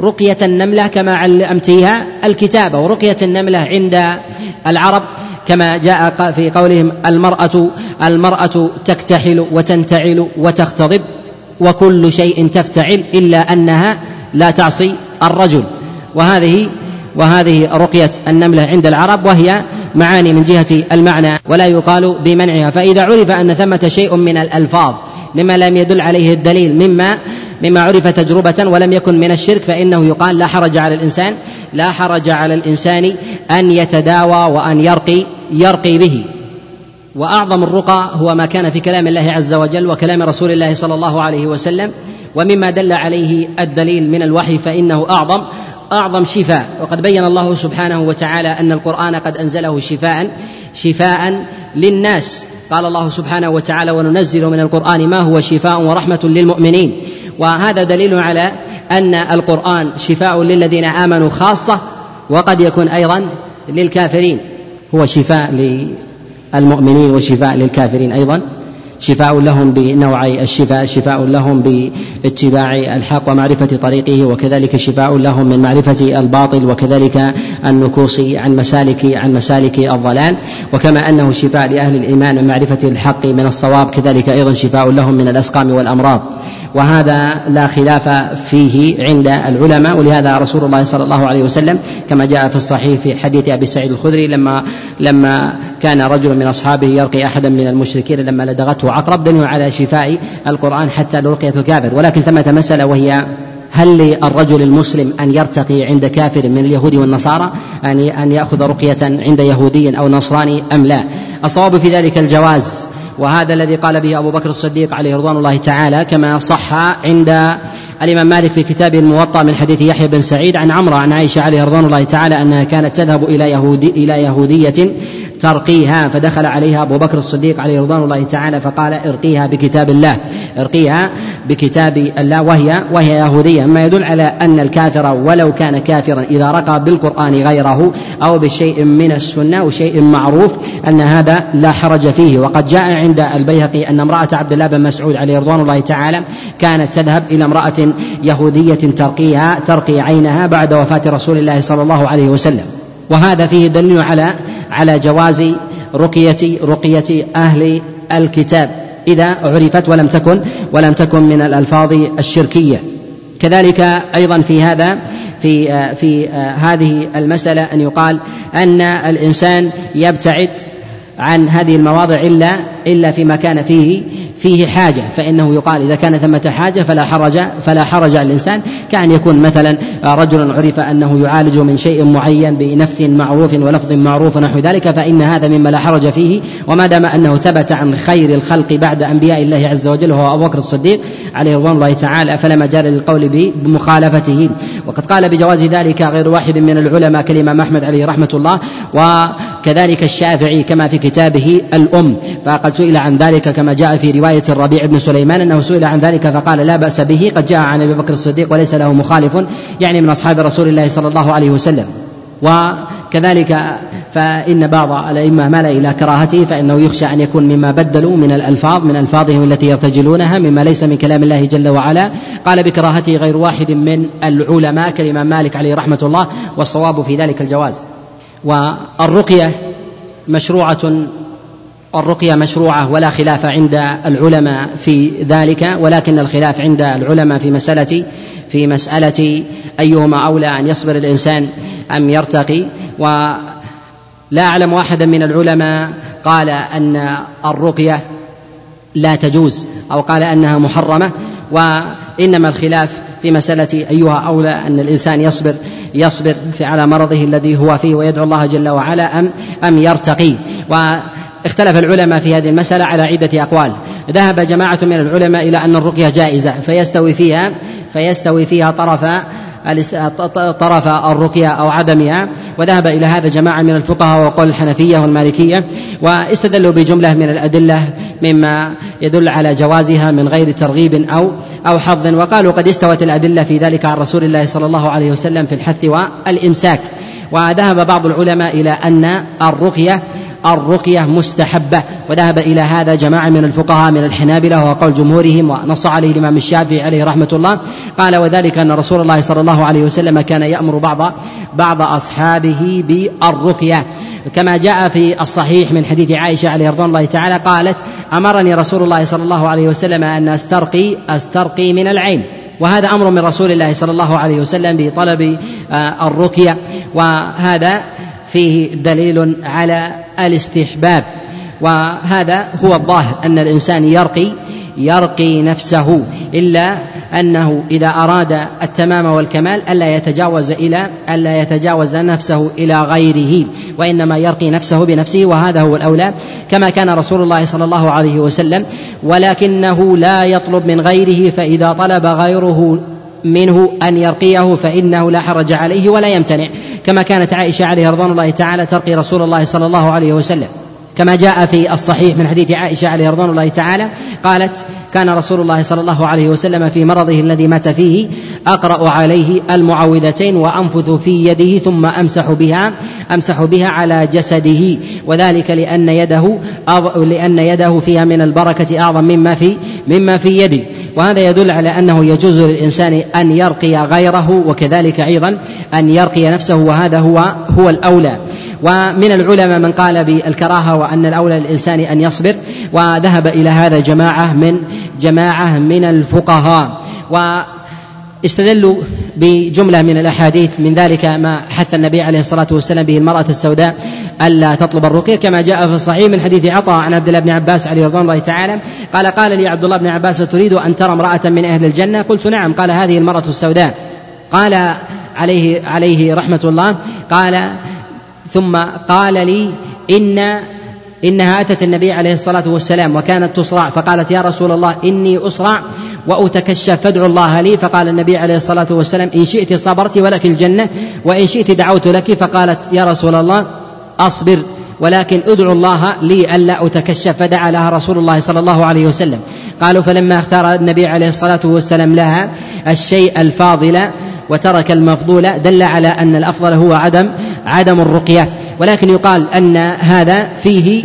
Speaker 2: رقية النملة كما علمتيها الكتابة ورقية النملة عند العرب كما جاء في قولهم المرأة المرأة تكتحل وتنتعل وتختضب وكل شيء تفتعل إلا أنها لا تعصي الرجل. وهذه وهذه رقية النملة عند العرب وهي معاني من جهة المعنى ولا يقال بمنعها. فإذا عرف أن ثمة شيء من الألفاظ مما لم يدل عليه الدليل مما مما عرف تجربة ولم يكن من الشرك فإنه يقال لا حرج على الإنسان لا حرج على الإنسان أن يتداوى وأن يرقي يرقي به. وأعظم الرقى هو ما كان في كلام الله عز وجل وكلام رسول الله صلى الله عليه وسلم ومما دل عليه الدليل من الوحي فإنه أعظم. أعظم شفاء. وقد بين الله سبحانه وتعالى أن القرآن قد أنزله شفاء شفاء للناس. قال الله سبحانه وتعالى وننزل من القرآن ما هو شفاء ورحمة للمؤمنين. وهذا دليل على أن القرآن شفاء للذين آمنوا خاصة وقد يكون أيضا للكافرين. هو شفاء للمؤمنين وشفاء للكافرين أيضا. شفاء لهم بنوعي الشفاء شفاء لهم باتباع الحق ومعرفة طريقه وكذلك شفاء لهم من معرفة الباطل وكذلك النكوص عن مسالك عن مسالك الضلال وكما أنه شفاء لأهل الإيمان من معرفة الحق من الصواب كذلك أيضا شفاء لهم من الأسقام والأمراض. وهذا لا خلاف فيه عند العلماء ولهذا رسول الله صلى الله عليه وسلم كما جاء في الصحيح في حديث أبي سعيد الخدري لما لما كان رجل من أصحابه يرقي احدا من المشركين لما لدغته عقرب دنوا على شفاء القرآن حتى لرقية الكافر. ولكن ثمة مسألة وهي هل للرجل المسلم أن يرتقي عند كافر من اليهود والنصارى أن أن يأخذ رقية عند يهودي أو نصراني أم لا؟ الصواب في ذلك الجواز وهذا الذي قال به أبو بكر الصديق عليه رضوان الله تعالى كما صح عند الإمام مالك في كتابه الموطأ من حديث يحيى بن سعيد عن عمرو عن عائشة عليه رضوان الله تعالى أنها كانت تذهب إلى يهودي إلى يهودية ترقيها فدخل عليها أبو بكر الصديق عليه رضوان الله تعالى فقال ارقيها بكتاب الله. ارقيها بكتاب الله وهي وهي يهودية. مما يدل على أن الكافر ولو كان كافرا إذا رقى بالقرآن غيره أو بشيء من السنة وشيء معروف أن هذا لا حرج فيه. وقد جاء عند البيهقي أن امرأة عبد الله بن مسعود عليه رضوان الله تعالى كانت تذهب إلى امرأة يهودية ترقيها ترقي عينها بعد وفاة رسول الله صلى الله عليه وسلم. وهذا فيه دليل على على جواز رقية رقية أهل الكتاب إذا عرفت ولم تكن ولم تكن من الألفاظ الشركية. كذلك أيضا في هذا في في هذه المسألة أن يقال أن الإنسان يبتعد عن هذه المواضع إلا إلا فيما كان فيه فيه حاجة فإنه يقال إذا كان ثمة حاجة فلا حرج فلا حرج على الإنسان كأن يكون مثلا رجل عرف أنه يعالج من شيء معين بنفث معروف ولفظ معروف ونحو ذلك فإن هذا مما لا حرج فيه وما دام أنه ثبت عن خير الخلق بعد أنبياء الله عز وجل وهو أبو بكر الصديق عليه رضوان الله تعالى فلا مجال للقول بمخالفته. وقد قال بجواز ذلك غير واحد من العلماء كالإمام أحمد عليه رحمة الله وكذلك الشافعي كما في كتابه الأم فقد سئل عن ذلك كما جاء في رواية الربيع بن سليمان أنه سئل عن ذلك فقال لا بأس به قد جاء عن أبي بكر الصديق وليس له مخالف يعني من أصحاب رسول الله صلى الله عليه وسلم. وكذلك فإن بعض الأئمة مال إلى كراهته فإنه يخشى أن يكون مما بدلوا من الألفاظ من ألفاظهم التي يرتجلونها مما ليس من كلام الله جل وعلا. قال بكراهته غير واحد من العلماء كالإمام مالك عليه رحمة الله والصواب في ذلك الجواز. والرقية مشروعة الرقية مشروعة ولا خلاف عند العلماء في ذلك ولكن الخلاف عند العلماء في مسألة في مسألة أيهما أولى أن يصبر الإنسان أم يرتقي. ولا أعلم أحدا من العلماء قال أن الرقية لا تجوز أو قال أنها محرمة وإنما الخلاف في مسألة أيها أولى أن الإنسان يصبر يصبر في على مرضه الذي هو فيه ويدعو الله جل وعلا أم أم يرتقي. واختلف العلماء في هذه المسألة على عدة أقوال. ذهب جماعة من العلماء إلى أن الرقية جائزة فيستوي فيها فيستوي فيها طرف طرف الرقية أو عدمها. وذهب إلى هذا جماعة من الفقهاء وقول الحنفية والمالكية واستدلوا بجملة من الأدلة مما يدل على جوازها من غير ترغيب أو أو حظ. وقالوا قد استوت الأدلة في ذلك عن رسول الله صلى الله عليه وسلم في الحث والإمساك. وذهب بعض العلماء إلى أن الرقية الرقية مستحبة. وذهب إلى هذا جماعة من الفقهاء من الحنابلة وهو قول جمهورهم ونص عليه الإمام الشافعي عليه رحمة الله. قال وذلك أن رسول الله صلى الله عليه وسلم كان يأمر بعض بعض أصحابه بالرقية. كما جاء في الصحيح من حديث عائشة عليه رضوان الله تعالى قالت أمرني رسول الله صلى الله عليه وسلم أن أسترقي أسترقي من العين. وهذا أمر من رسول الله صلى الله عليه وسلم بطلب آه، الرقية. وهذا فيه دليل على الاستحباب. وهذا هو الظاهر أن الإنسان يرقي يرقي نفسه إلا أنه إذا أراد التمام والكمال ألا يتجاوز إلى ألا يتجاوز نفسه إلى غيره وإنما يرقي نفسه بنفسه وهذا هو الأولى. كما كان رسول الله صلى الله عليه وسلم ولكنه لا يطلب من غيره فإذا طلب غيره منه أن يرقيه فإنه لا حرج عليه ولا يمتنع كما كانت عائشة عليه رضوان الله تعالى ترقي رسول الله صلى الله عليه وسلم. كما جاء في الصحيح من حديث عائشة عليه رضوان الله تعالى قالت كان رسول الله صلى الله عليه وسلم في مرضه الذي مات فيه أقرأ عليه المعوذتين وأنفث في يده ثم أمسح بها أمسح بها على جسده وذلك لأن يده لأن يده فيها من البركة أعظم مما في مما في يدي وهذا يدل على أنه يجوز للإنسان أن يرقي غيره وكذلك أيضا أن يرقي نفسه وهذا هو هو الأولى. ومن العلماء من قال بالكراهة وأن الأولى للإنسان أن يصبر وذهب إلى هذا جماعة من جماعة من الفقهاء. و استدلوا بجملة من الأحاديث من ذلك ما حث النبي عليه الصلاة والسلام به المرأة السوداء ألا تطلب الرقية كما جاء في الصحيح من حديث عطاء عن عبد الله بن عباس عليه رضوان الله تعالى قال قال لي عبد الله بن عباس تريد أن ترى امرأة من أهل الجنة؟ قلت نعم. قال هذه المرأة السوداء. قال عليه عليه رحمة الله قال ثم قال لي إن إنها أتت النبي عليه الصلاة والسلام وكانت تصرع. فقالت يا رسول الله إني أصرع وأتكشف فادعو الله لي. فقال النبي عليه الصلاة والسلام إن شئت صبرت ولك الجنة وإن شئت دعوت لك. فقالت يا رسول الله أصبر ولكن ادعو الله لي ألا أتكشف. فدعا لها رسول الله صلى الله عليه وسلم. قالوا فلما اختار النبي عليه الصلاة والسلام لها الشيء الفاضل وترك المفضول دل على أن الأفضل هو عدم عدم الرقية. ولكن يقال أن هذا فيه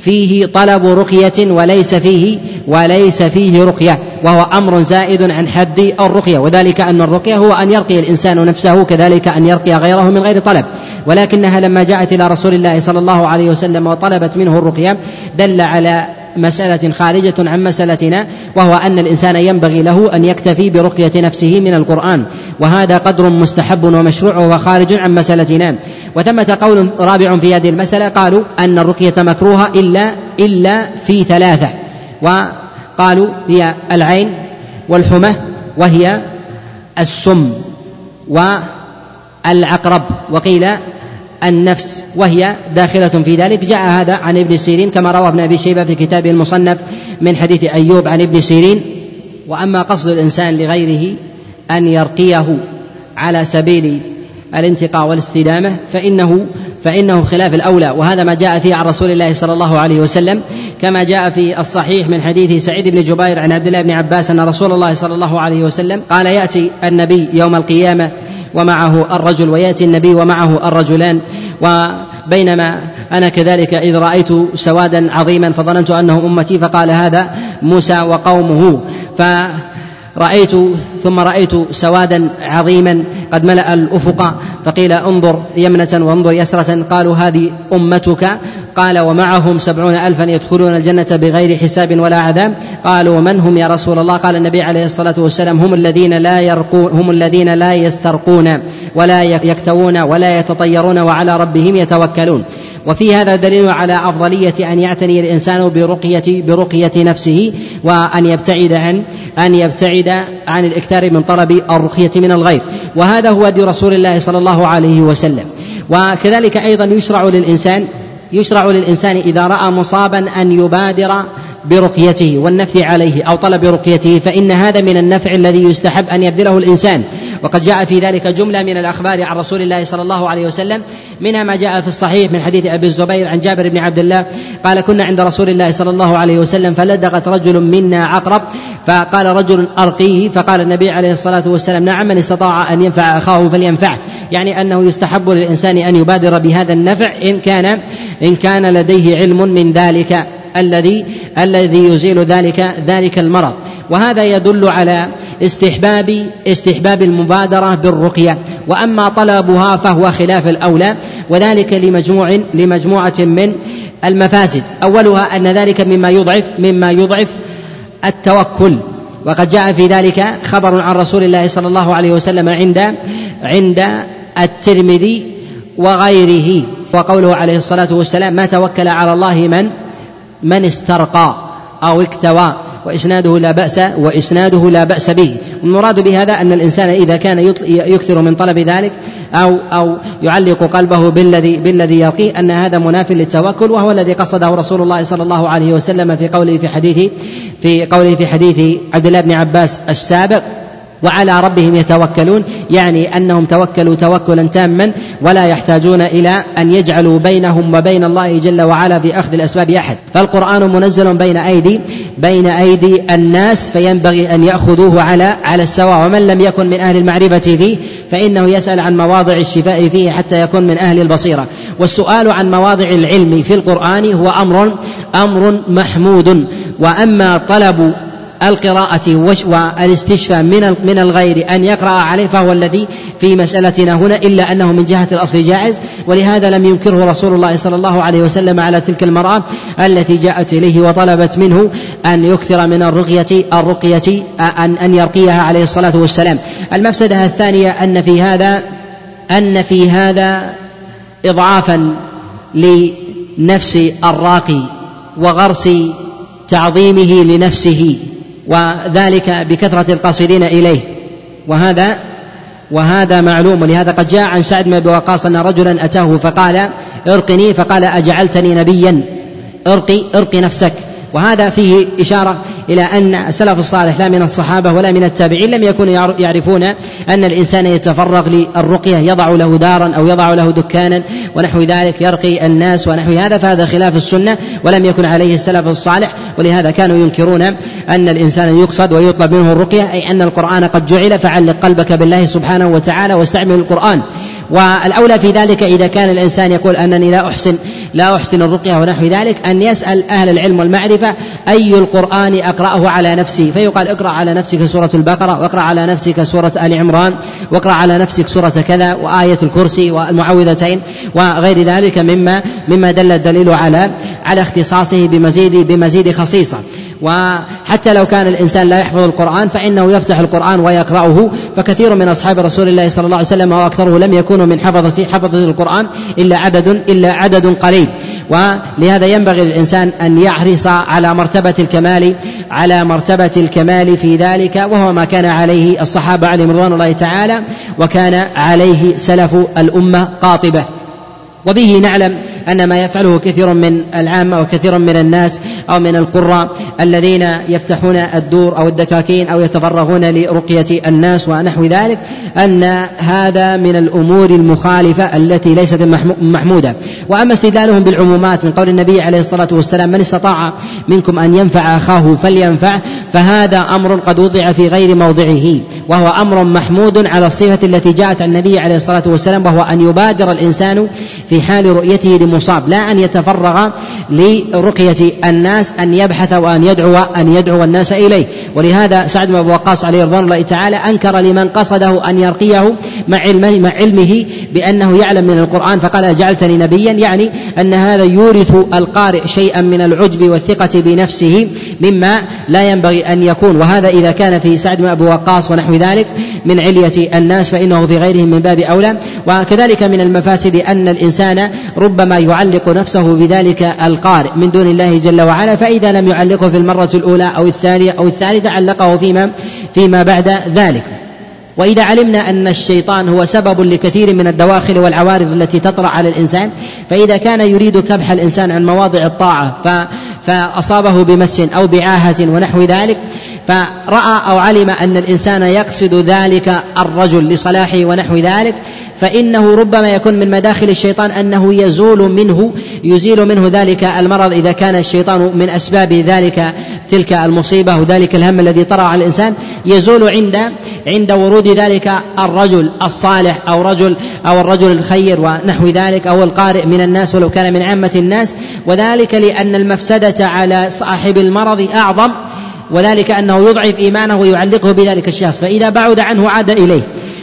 Speaker 2: فيه طلب رقية وليس فيه وليس فيه رقية. وهو أمر زائد عن حد الرقية. وذلك أن الرقية هو أن يرقي الإنسان نفسه كذلك أن يرقي غيره من غير طلب. ولكنها لما جاءت إلى رسول الله صلى الله عليه وسلم وطلبت منه الرقية دل على مسألة خارجة عن مسألتنا وهو أن الإنسان ينبغي له أن يكتفي برقية نفسه من القرآن وهذا قدر مستحب ومشروع وهو خارج عن مسألتنا. وثمة قول رابع في هذه المسألة قالوا أن الرقية مكروهة إلا إلا في ثلاثة. وقالوا هي العين والحمى وهي السم. والعقرب وقيل النفس وهي داخلة في ذلك. جاء هذا عن ابن سيرين كما روى ابن أبي شيبة في كتابه المصنف من حديث أيوب عن ابن سيرين. وأما قصد الإنسان لغيره أن يرقيه على سبيل الانتقاء والاستدامة فإنه فإنه خلاف الأولى. وهذا ما جاء فيه عن رسول الله صلى الله عليه وسلم كما جاء في الصحيح من حديث سعيد بن جبير عن عبد الله بن عباس أن رسول الله صلى الله عليه وسلم قال يأتي النبي يوم القيامة ومعه الرجل ويأتي النبي ومعه الرجلان. وبينما أنا كذلك إذ رأيت سوادا عظيما فظننت أنه أمتي فقال هذا موسى وقومه. ف رأيت ثم رأيت سوادا عظيما قد ملأ الأفق فقيل انظر يمنة وانظر يسرة. قالوا هذه أمتك؟ قال ومعهم سبعون ألفا يدخلون الجنة بغير حساب ولا عذاب. قالوا من هم يا رسول الله؟ قال النبي عليه الصلاة والسلام هم الذين لا يرقون هم الذين لا يسترقون ولا يكتوون ولا يتطيرون وعلى ربهم يتوكلون. وفي هذا دليل على أفضلية أن يعتني الإنسان برقية برقية نفسه وأن يبتعد عن أن يبتعد عن الإكثار من طلب الرقية من الغير. وهذا هو دي رسول الله صلى الله عليه وسلم. وكذلك أيضا يشرع للإنسان يشرع للإنسان إذا رأى مصابا أن يبادر برقيته والنفي عليه أو طلب رقيته فإن هذا من النفع الذي يستحب أن يبذله الإنسان. وقد جاء في ذلك جملة من الأخبار عن رسول الله صلى الله عليه وسلم منها ما جاء في الصحيح من حديث أبي الزبير عن جابر بن عبد الله قال كنا عند رسول الله صلى الله عليه وسلم فلدغت رجل منا عقرب فقال رجل أرقيه. فقال النبي عليه الصلاة والسلام نعم من استطاع أن ينفع أخاه فلينفعه. يعني أنه يستحب للإنسان أن يبادر بهذا النفع إن كان إن كان لديه علم من ذلك الذي الذي يزيل ذلك ذلك المرض. وهذا يدل على استحباب استحباب المبادرة بالرقية. وأما طلبها فهو خلاف الأولى وذلك لمجموع لمجموعة من المفاسد. أولها أن ذلك مما يضعف مما يضعف التوكل. وقد جاء في ذلك خبر عن رسول الله صلى الله عليه وسلم عند عند الترمذي وغيره. وقوله عليه الصلاة والسلام ما توكل على الله من من استرقى أو اكتوى. وإسناده لا بأس وإسناده لا بأس به. المراد بهذا أن الإنسان إذا كان يكثر من طلب ذلك أو أو يعلق قلبه بالذي بالذي يرقيه أن هذا مناف للتوكل وهو الذي قصده رسول الله صلى الله عليه وسلم في قوله في حديث في قوله في حديث عبد الله بن عباس السابق وعلى ربهم يتوكلون يعني أنهم توكلوا توكلا تاما ولا يحتاجون إلى أن يجعلوا بينهم وبين الله جل وعلا في اخذ الأسباب أحد. فالقرآن منزل بين أيدي بين أيدي الناس فينبغي أن يأخذوه على على السواء. ومن لم يكن من أهل المعرفة فيه فإنه يسأل عن مواضع الشفاء فيه حتى يكون من أهل البصيرة. والسؤال عن مواضع العلم في القرآن هو أمر أمر محمود. وأما طلب القراءة والاستشفاء من من الغير أن يقرأ عليه فهو الذي في مسألتنا هنا إلا أنه من جهة الأصل جائز ولهذا لم ينكره رسول الله صلى الله عليه وسلم على تلك المرأة التي جاءت إليه وطلبت منه أن يكثر من الرقية الرقية أن أن يرقيها عليه الصلاة والسلام. المفسدة الثانية أن في هذا أن في هذا إضعافا لنفس الراقي وغرس تعظيمه لنفسه وذلك بكثرة القاصدين إليه. وهذا وهذا معلوم. ولهذا قد جاء عن سعد بن أبي وقاص أن رجلا أتاه فقال أرقني. فقال أجعلتني نبيا. ارقي أرقي نفسك. وهذا فيه إشارة إلى أن السلف الصالح لا من الصحابة ولا من التابعين لم يكونوا يعرفون أن الإنسان يتفرغ للرقية يضع له دارا أو يضع له دكانا ونحو ذلك يرقي الناس ونحو هذا فهذا خلاف السنة ولم يكن عليه السلف الصالح ولهذا كانوا ينكرون أن الإنسان يقصد ويطلب منه الرقية أي أن القرآن قد جعل فعلق قلبك بالله سبحانه وتعالى واستعمل القرآن. والأولى في ذلك إذا كان الإنسان يقول أنني لا أحسن لا أحسن الرقية ونحو ذلك أن يسأل أهل العلم والمعرفة أي القرآن أقرأه على نفسي فيقال اقرأ على نفسك سورة البقرة واقرأ على نفسك سورة آل عمران واقرأ على نفسك سورة كذا وآية الكرسي والمعوذتين وغير ذلك مما مما دل الدليل على على اختصاصه بمزيد بمزيد خصيصة. وحتى لو كان الإنسان لا يحفظ القرآن فإنه يفتح القرآن ويقرأه فكثير من أصحاب رسول الله صلى الله عليه وسلم وأكثره لم يكونوا من حفظة حفظة القرآن إلا عدد إلا عدد قليل. ولهذا ينبغي للإنسان أن يحرص على مرتبة الكمال على مرتبة الكمال في ذلك وهو ما كان عليه الصحابة عليهم رضوان الله تعالى وكان عليه سلف الأمة قاطبة. وبه نعلم أن ما يفعله كثير من العامة وكثير من الناس أو من القراء الذين يفتحون الدور أو الدكاكين أو يتفرغون لرقية الناس ونحو ذلك أن هذا من الأمور المخالفة التي ليست محمودة. وأما استدلالهم بالعمومات من قول النبي عليه الصلاة والسلام من استطاع منكم أن ينفع أخاه فلينفع فهذا أمر قد وضع في غير موضعه. وهو أمر محمود على الصفة التي جاءت عن النبي عليه الصلاة والسلام وهو أن يبادر الإنسان في حال رؤيته لمصاب لا أن يتفرغ لرقية الناس أن يبحث وأن يدعو أن يدعو الناس إليه. ولهذا سعد بن أبي وقاص عليه رضوان الله تعالى أنكر لمن قصده أن يرقيه مع علمه مع علمه بأنه يعلم من القرآن فقال جعلتني نبيا يعني أن هذا يورث القارئ شيئا من العجب والثقة بنفسه مما لا ينبغي أن يكون. وهذا إذا كان في سعد بن أبي وقاص ونحو ذلك من علية الناس فإنه في غيرهم من باب أولى. وكذلك من المفاسد أن الإنسان ربما يعلق نفسه بذلك القارئ من دون الله جل وعلا فإذا لم يعلقه في المرة الأولى أو الثانية أو الثالثة علقه فيما فيما بعد ذلك. وإذا علمنا أن الشيطان هو سبب لكثير من الدواخل والعوارض التي تطرأ على الإنسان فإذا كان يريد كبح الإنسان عن مواضع الطاعة فأصابه بمس أو بعاهة ونحو ذلك فراى أو علم ان الانسان يقصد ذلك الرجل لصلاحه ونحو ذلك فانه ربما يكون من مداخل الشيطان انه يزول منه يزيل منه ذلك المرض اذا كان الشيطان من اسباب ذلك تلك المصيبة وذلك الهم الذي طرأ على الإنسان يزول عند عند ورود ذلك الرجل الصالح أو رجل أو الرجل الخير ونحو ذلك أو القارئ من الناس ولو كان من عامة الناس وذلك لأن المفسدة على صاحب المرض أعظم وذلك أنه يضعف إيمانه ويعلقه بذلك الشخص فإذا بعد عنه عاد إليه.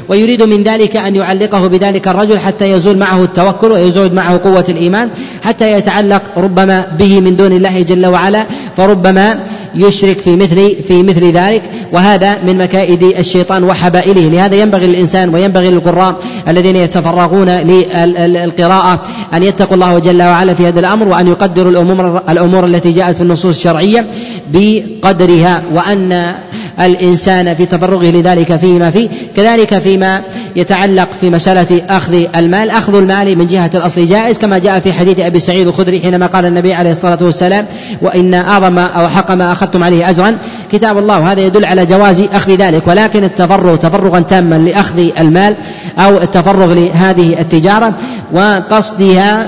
Speaker 2: ويريد من ذلك أن يعلقه بذلك الرجل حتى يزول معه التوكل ويزول معه قوة الإيمان حتى يتعلق ربما به من دون الله جل وعلا فربما يشرك في مثل في مثل ذلك وهذا من مكائد الشيطان وحبائله. لهذا ينبغي للإنسان وينبغي للقراء الذين يتفرغون للقراءة أن يتقوا الله جل وعلا في هذا الأمر وأن يقدروا الأمور الأمور التي جاءت في النصوص الشرعية بقدرها وأن الإنسان في تفرغه لذلك فيما فيه كذلك فيما يتعلق في مسألة أخذ المال. أخذ المال من جهة الأصل جائز كما جاء في حديث أبي سعيد الخدري حينما قال النبي عليه الصلاة والسلام وإن أعظم أو حق ما أخذتم عليه أجرا كتاب الله وهذا يدل على جواز أخذ ذلك ولكن التفرغ تفرغا تاما لأخذ المال أو التفرغ لهذه التجارة وقصدها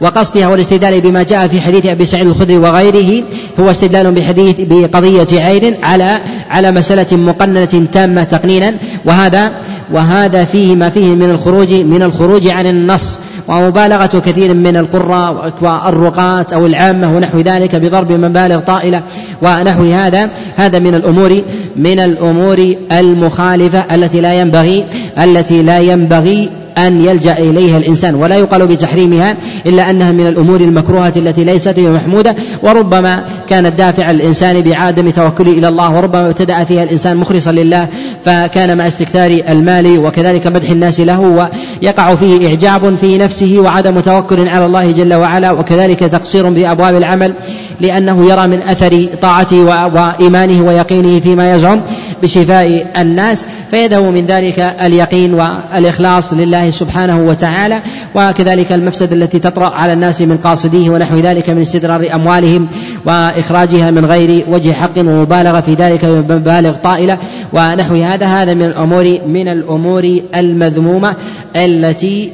Speaker 2: وقصدها والاستدلال بما جاء في حديث أبي سعيد الخدري وغيره هو استدلال بحديث بقضية عين على على مسألة مقننة تامة تقنينا وهذا وهذا فيه ما فيه من الخروج من الخروج عن النص ومبالغة كثير من القراء والرقاة أو العامة ونحو ذلك بضرب مبالغ طائلة ونحو هذا هذا من الأمور من الأمور المخالفة التي لا ينبغي التي لا ينبغي أن يلجأ إليها الإنسان ولا يقال بتحريمها إلا أنها من الأمور المكروهة التي ليست بمحمودة وربما كانت دافع الإنسان بعدم توكله إلى الله وربما ابتدأ فيها الإنسان مخلصا لله فكان مع استكثار المال وكذلك مدح الناس له ويقع فيه إعجاب في نفسه وعدم توكل على الله جل وعلا وكذلك تقصير بأبواب العمل لأنه يرى من أثر طاعته وإيمانه ويقينه فيما يزعم. بشفاء الناس فيده من ذلك اليقين والإخلاص لله سبحانه وتعالى وكذلك المفسدة التي تطرأ على الناس من قاصديه ونحو ذلك من استدرار أموالهم وإخراجها من غير وجه حق ومبالغة في ذلك بمبالغ طائلة. ونحو هذا هذا من الأمور من الأمور المذمومة التي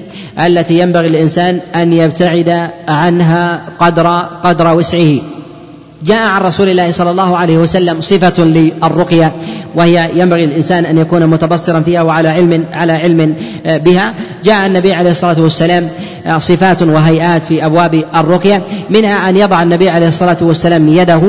Speaker 2: التي ينبغي الإنسان أن يبتعد عنها قدر قدر وسعه. جاء عن رسول الله صلى الله عليه وسلم صفة للرقية وهي ينبغي الإنسان أن يكون متبصرا فيها وعلى علم على علم آه، بها. جاء النبي عليه الصلاة والسلام آه، صفات وهيئات في أبواب الرقية منها أن يضع النبي عليه الصلاة والسلام يده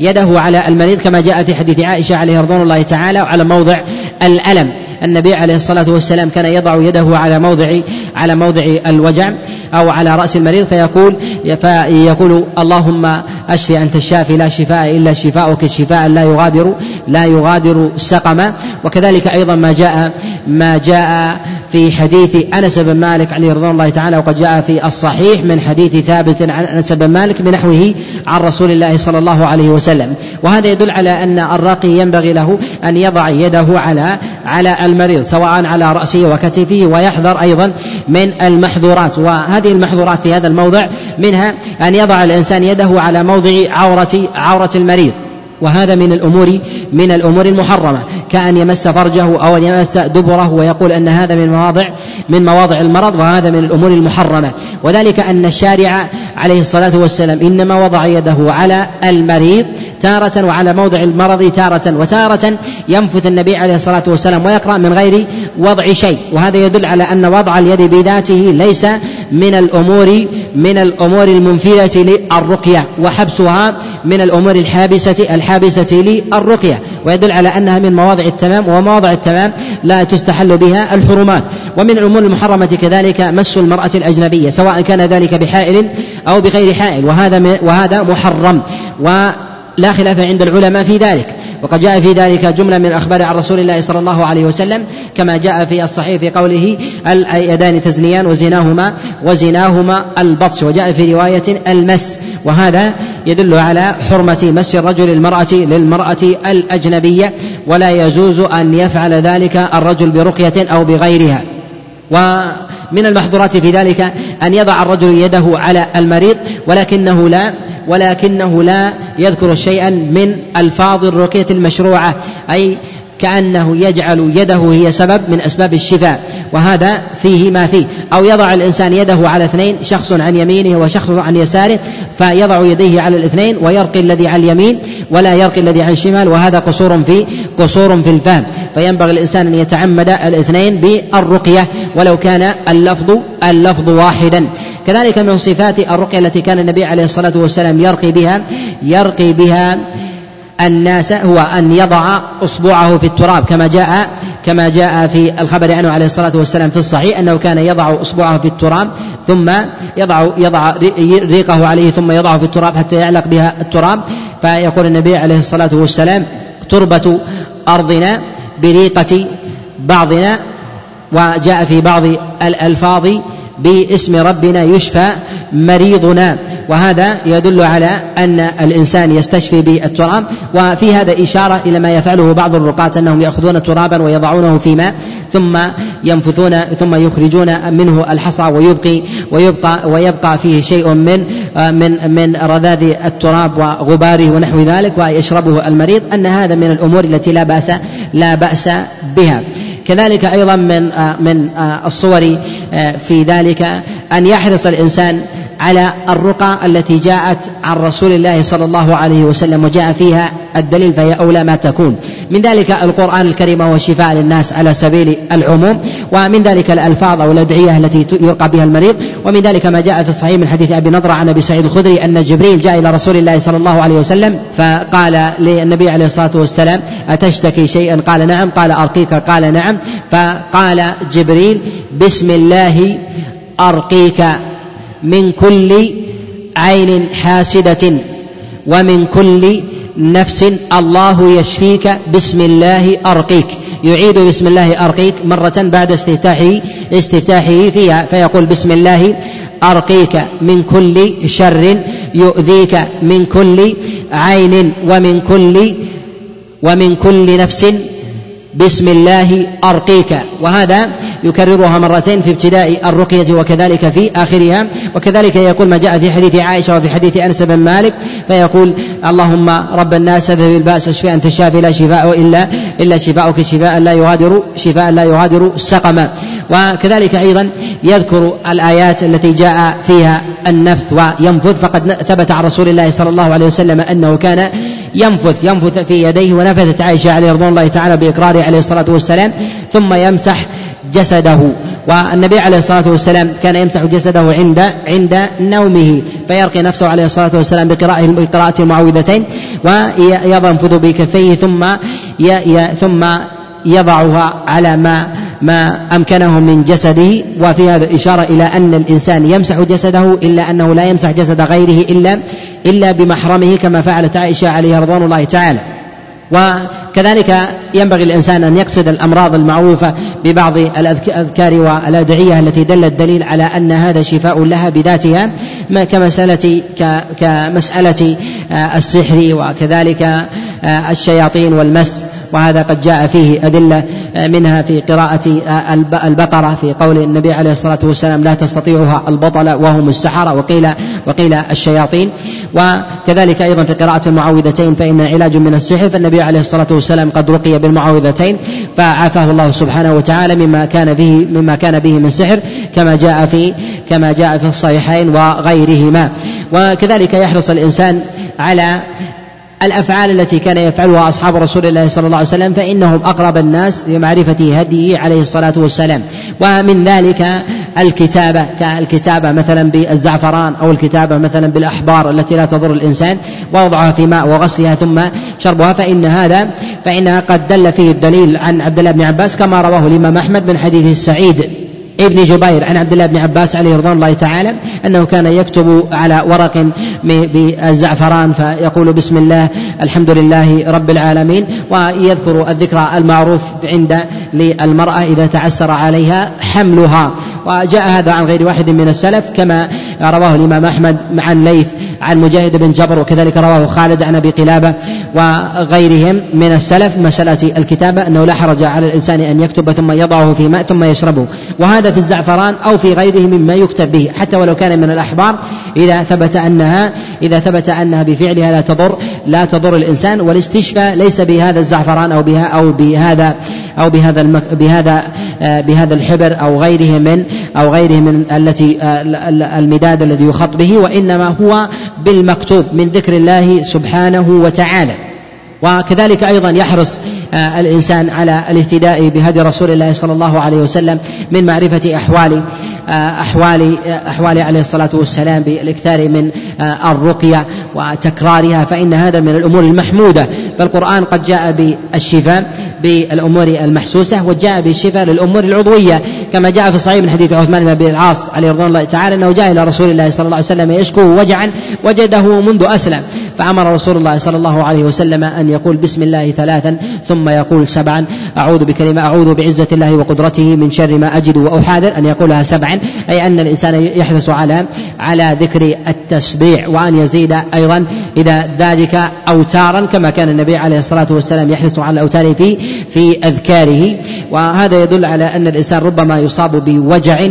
Speaker 2: يده على المريض كما جاء في حديث عائشة عليه رضوان الله تعالى وعلى موضع الألم. النبي عليه الصلاة والسلام كان يضع يده على موضع على موضع الوجع أو على رأس المريض فيقول فيقول اللهم أشفي أنت الشافي لا شفاء إلا شفاؤك شفاء لا يغادر لا يغادر سقما وكذلك أيضا ما جاء ما جاء في حديث أنس بن مالك عليه رضوان الله تعالى وقد جاء في الصحيح من حديث ثابت عن أنس بن مالك بنحوه عن رسول الله صلى الله عليه وسلم. وهذا يدل على أن الراقي ينبغي له أن يضع يده على على المريض سواء على رأسه وكتفه ويحذر أيضا من المحظورات وهذه المحظورات في هذا الموضع منها أن يضع الإنسان يده على موضع عورة عورة المريض. وهذا من الأمور من الأمور المحرمة. كأن يمس فرجه أو أن يمس دبره ويقول أن هذا من مواضع من مواضع المرض وهذا من الأمور المحرمة. وذلك أن الشارع عليه الصلاة والسلام إنما وضع يده على المريض تارة وعلى موضع المرض تارة وتارة ينفث النبي عليه الصلاة والسلام ويقرأ من غير وضع شيء. وهذا يدل على أن وضع اليد بذاته ليس من الأمور من الأمور المنفذة للرقية وحبسها من الأمور الحابسة الحابسة للرقية. ويدل على أنها من مواضع التمام ومواضع التمام لا تستحل بها الحرمات. ومن الأمور المحرمة كذلك مس المرأة الأجنبية سواء كان ذلك بحائل أو بغير حائل. وهذا وهذا محرم. ولا خلاف عند العلماء في ذلك. وقد جاء في ذلك جملة من الأخبار عن رسول الله صلى الله عليه وسلم كما جاء في الصحيح في قوله اليدان تزنيان وزناهما وزناهما البطش وجاء في رواية المس وهذا يدل على حرمة مس الرجل المرأة للمرأة الأجنبية ولا يجوز أن يفعل ذلك الرجل برقية أو بغيرها. ومن المحظورات في ذلك أن يضع الرجل يده على المريض ولكنه لا ولكنه لا يذكر شيئا من ألفاظ الرقية المشروعة أي كأنه يجعل يده هي سبب من أسباب الشفاء وهذا فيه ما فيه. أو يضع الإنسان يده على اثنين شخص عن يمينه وشخص عن يساره فيضع يديه على الاثنين ويرقي الذي عن اليمين ولا يرقي الذي عن الشمال وهذا قصور في قصور في الفهم فينبغي الإنسان أن يتعمد الاثنين بالرقية ولو كان اللفظ اللفظ واحدا. كذلك من صفات الرقية التي كان النبي عليه الصلاة والسلام يرقي بها يرقي بها الناس هو أن يضع أصبعه في التراب كما جاء كما جاء في الخبر عنه عليه الصلاة والسلام في الصحيح أنه كان يضع أصبعه في التراب ثم يضع يضع ريقه عليه ثم يضعه في التراب حتى يعلق بها التراب. فيقول النبي عليه الصلاة والسلام تربة أرضنا بريقة بعضنا. وجاء في بعض الألفاظ باسم ربنا يشفى مريضنا. وهذا يدل على أن الإنسان يستشفي بالتراب. وفي هذا إشارة إلى ما يفعله بعض الرقاة أنهم يأخذون ترابا ويضعونه في ماء ثم ينفثون ثم يخرجون منه الحصى ويبقي ويبقى ويبقى فيه شيء من من من رذاذ التراب وغباره ونحو ذلك ويشربه المريض. أن هذا من الأمور التي لا بأس لا بأس بها. كذلك أيضا من من الصور في ذلك أن يحرص الإنسان على الرقى التي جاءت عن رسول الله صلى الله عليه وسلم وجاء فيها الدليل فهي أولى ما تكون. من ذلك القرآن الكريم وهو شفاء للناس على سبيل العموم ومن ذلك الألفاظ أو الأدعية التي يرقى بها المريض. ومن ذلك ما جاء في الصحيح من حديث أبي نضرة عن أبي سعيد الخدري أن جبريل جاء إلى رسول الله صلى الله عليه وسلم فقال للنبي عليه الصلاة والسلام أتشتكي شيئا؟ قال نعم. قال أرقيك؟ قال نعم. فقال جبريل بسم الله أرقيك. من كل عين حاسدة ومن كل نفس الله يشفيك بسم الله أرقيك. يعيد بسم الله أرقيك مرة بعد استفتاحه استفتاحه فيها فيقول بسم الله أرقيك من كل شر يؤذيك من كل عين ومن كل ومن كل نفس بسم الله أرقيك. وهذا يكررها مرتين في ابتداء الرقية وكذلك في آخرها. وكذلك يقول ما جاء في حديث عائشة وفي حديث أنس بن مالك فيقول اللهم رب الناس اذهب البأس اشفي أنت الشافي لا شفاء إلا إلا شفاؤك شفاء لا يغادر شفاء لا يغادر سقما. وكذلك أيضا يذكر الآيات التي جاء فيها النفث وينفث. فقد ثبت عن رسول الله صلى الله عليه وسلم أنه كان ينفث ينفث في يديه ونفثت عائشة عليه رضوان الله تعالى بإقراره عليه الصلاة والسلام ثم يمسح جسده. والنبي عليه الصلاة والسلام كان يمسح جسده عند عند نومه فيرقي نفسه عليه الصلاة والسلام بقراءة بقراءة المعوذتين وينفذ بكفيه ثم ثم يضعها على ما ما أمكنه من جسده. وفي هذا إشارة إلى أن الإنسان يمسح جسده إلا أنه لا يمسح جسد غيره إلا إلا بمحرمه كما فعلت عائشة عليه رضوان الله تعالى. وكذلك ينبغي الإنسان أن يقصد الأمراض المعروفة ببعض الأذكار والأدعية التي دل الدليل على أن هذا شفاء لها بذاتها كمسألة كمسألة آه، السحر وكذلك آه، الشياطين والمس وهذا قد جاء فيه أدلة آه، منها في قراءة البقرة في قول النبي عليه الصلاة والسلام لا تستطيعها البطل وهم السحرة وقيل وقيل الشياطين. وكذلك أيضا في قراءة المعوذتين فإن علاج من السحر فالنبي عليه الصلاة والسلام قد رقي بالمعوذتين فعافاه الله سبحانه وتعالى مما كان به مما كان به من سحر كما جاء في كما جاء في الصحيحين وغيرهما. وكذلك يحرص الإنسان على الأفعال التي كان يفعلها أصحاب رسول الله صلى الله عليه وسلم فإنهم أقرب الناس لمعرفة هديه عليه الصلاة والسلام. ومن ذلك الكتابة كالكتابة مثلا بالزعفران أو الكتابة مثلا بالأحبار التي لا تضر الإنسان ووضعها في ماء وغسلها ثم شربها فإن هذا فإنها قد دل فيه الدليل عن عبد الله بن عباس كما رواه الإمام أحمد من حديث السعيد ابن جبير عن عبد الله بن عباس عليه رضوان الله تعالى أنه كان يكتب على ورق بالزعفران فيقول بسم الله الحمد لله رب العالمين ويذكر الذكرى المعروف عند للمرأة إذا تعسر عليها حملها. وجاء هذا عن غير واحد من السلف كما رواه الإمام أحمد عن ليث عن مجاهد بن جبر وكذلك رواه خالد عن أبي قلابة وغيرهم من السلف. مسألة الكتابة أنه لا حرج على الإنسان أن يكتب ثم يضعه في ماء ثم يشربه. وهذا في الزعفران أو في غيره مما يكتب به. حتى ولو كان من الأحبار إذا ثبت أنها إذا ثبت أنها بفعلها لا تضر لا تضر الإنسان والاستشفاء ليس بهذا الزعفران أو بها أو بهذا أو بهذا المك بهذا آه، بهذا الحبر أو غيره من أو غيره من التي المداد الذي يخط به وإنما هو بالمكتوب من ذكر الله سبحانه وتعالى. وكذلك أيضا يحرص آه، الإنسان على الاهتداء بهدي رسول الله صلى الله عليه وسلم من معرفة أحوال آه، أحوال آه، أحوال عليه الصلاة والسلام بالإكثار من الرقية وتكرارها فإن هذا من الأمور المحمودة. فالقرآن قد جاء بالشفاء بالأمور المحسوسة وجاء بالشفاء للأمور العضوية كما جاء في الصحيح من حديث عثمان بن أبي العاص عليه رضوان الله تعالى أنه جاء إلى رسول الله صلى الله عليه وسلم يشكو وجعا وجده منذ أسلم. فأمر رسول الله صلى الله عليه وسلم أن يقول بسم الله ثلاثا ثم يقول سبعا. أعوذ بكلمة أعوذ بعزة الله وقدرته من شر ما أجد وأحاذر. أن يقولها سبعا أي أن الإنسان يحرص على على ذكر التسبيح وأن يزيد أيضا إذا ذلك أوتارا كما كان النبي عليه الصلاة والسلام يحرص على الأوتار في في أذكاره. وهذا يدل على أن الإنسان ربما يصاب بوجع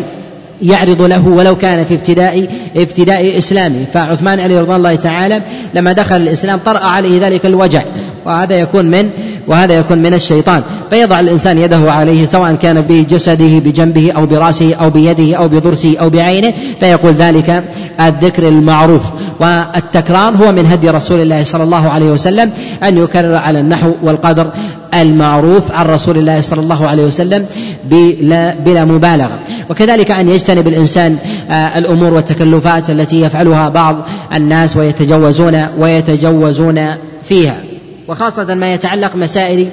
Speaker 2: يعرض له ولو كان في ابتداء ابتداء إسلامه. فعثمان عليه رضوان الله تعالى لما دخل الإسلام طرأ عليه ذلك الوجع. وهذا يكون من وهذا يكون من الشيطان. فيضع الإنسان يده عليه سواء كان بجسده بجنبه أو برأسه أو بيده أو بضرسه أو بعينه فيقول ذلك الذكر المعروف. والتكرار هو من هدي رسول الله صلى الله عليه وسلم أن يكرر على النحو والقدر المعروف عن رسول الله صلى الله عليه وسلم بلا, بلا مبالغة. وكذلك أن يجتنب الإنسان آه، الأمور والتكلفات التي يفعلها بعض الناس ويتجوزون ويتجوزون فيها. وخاصة ما يتعلق مسائل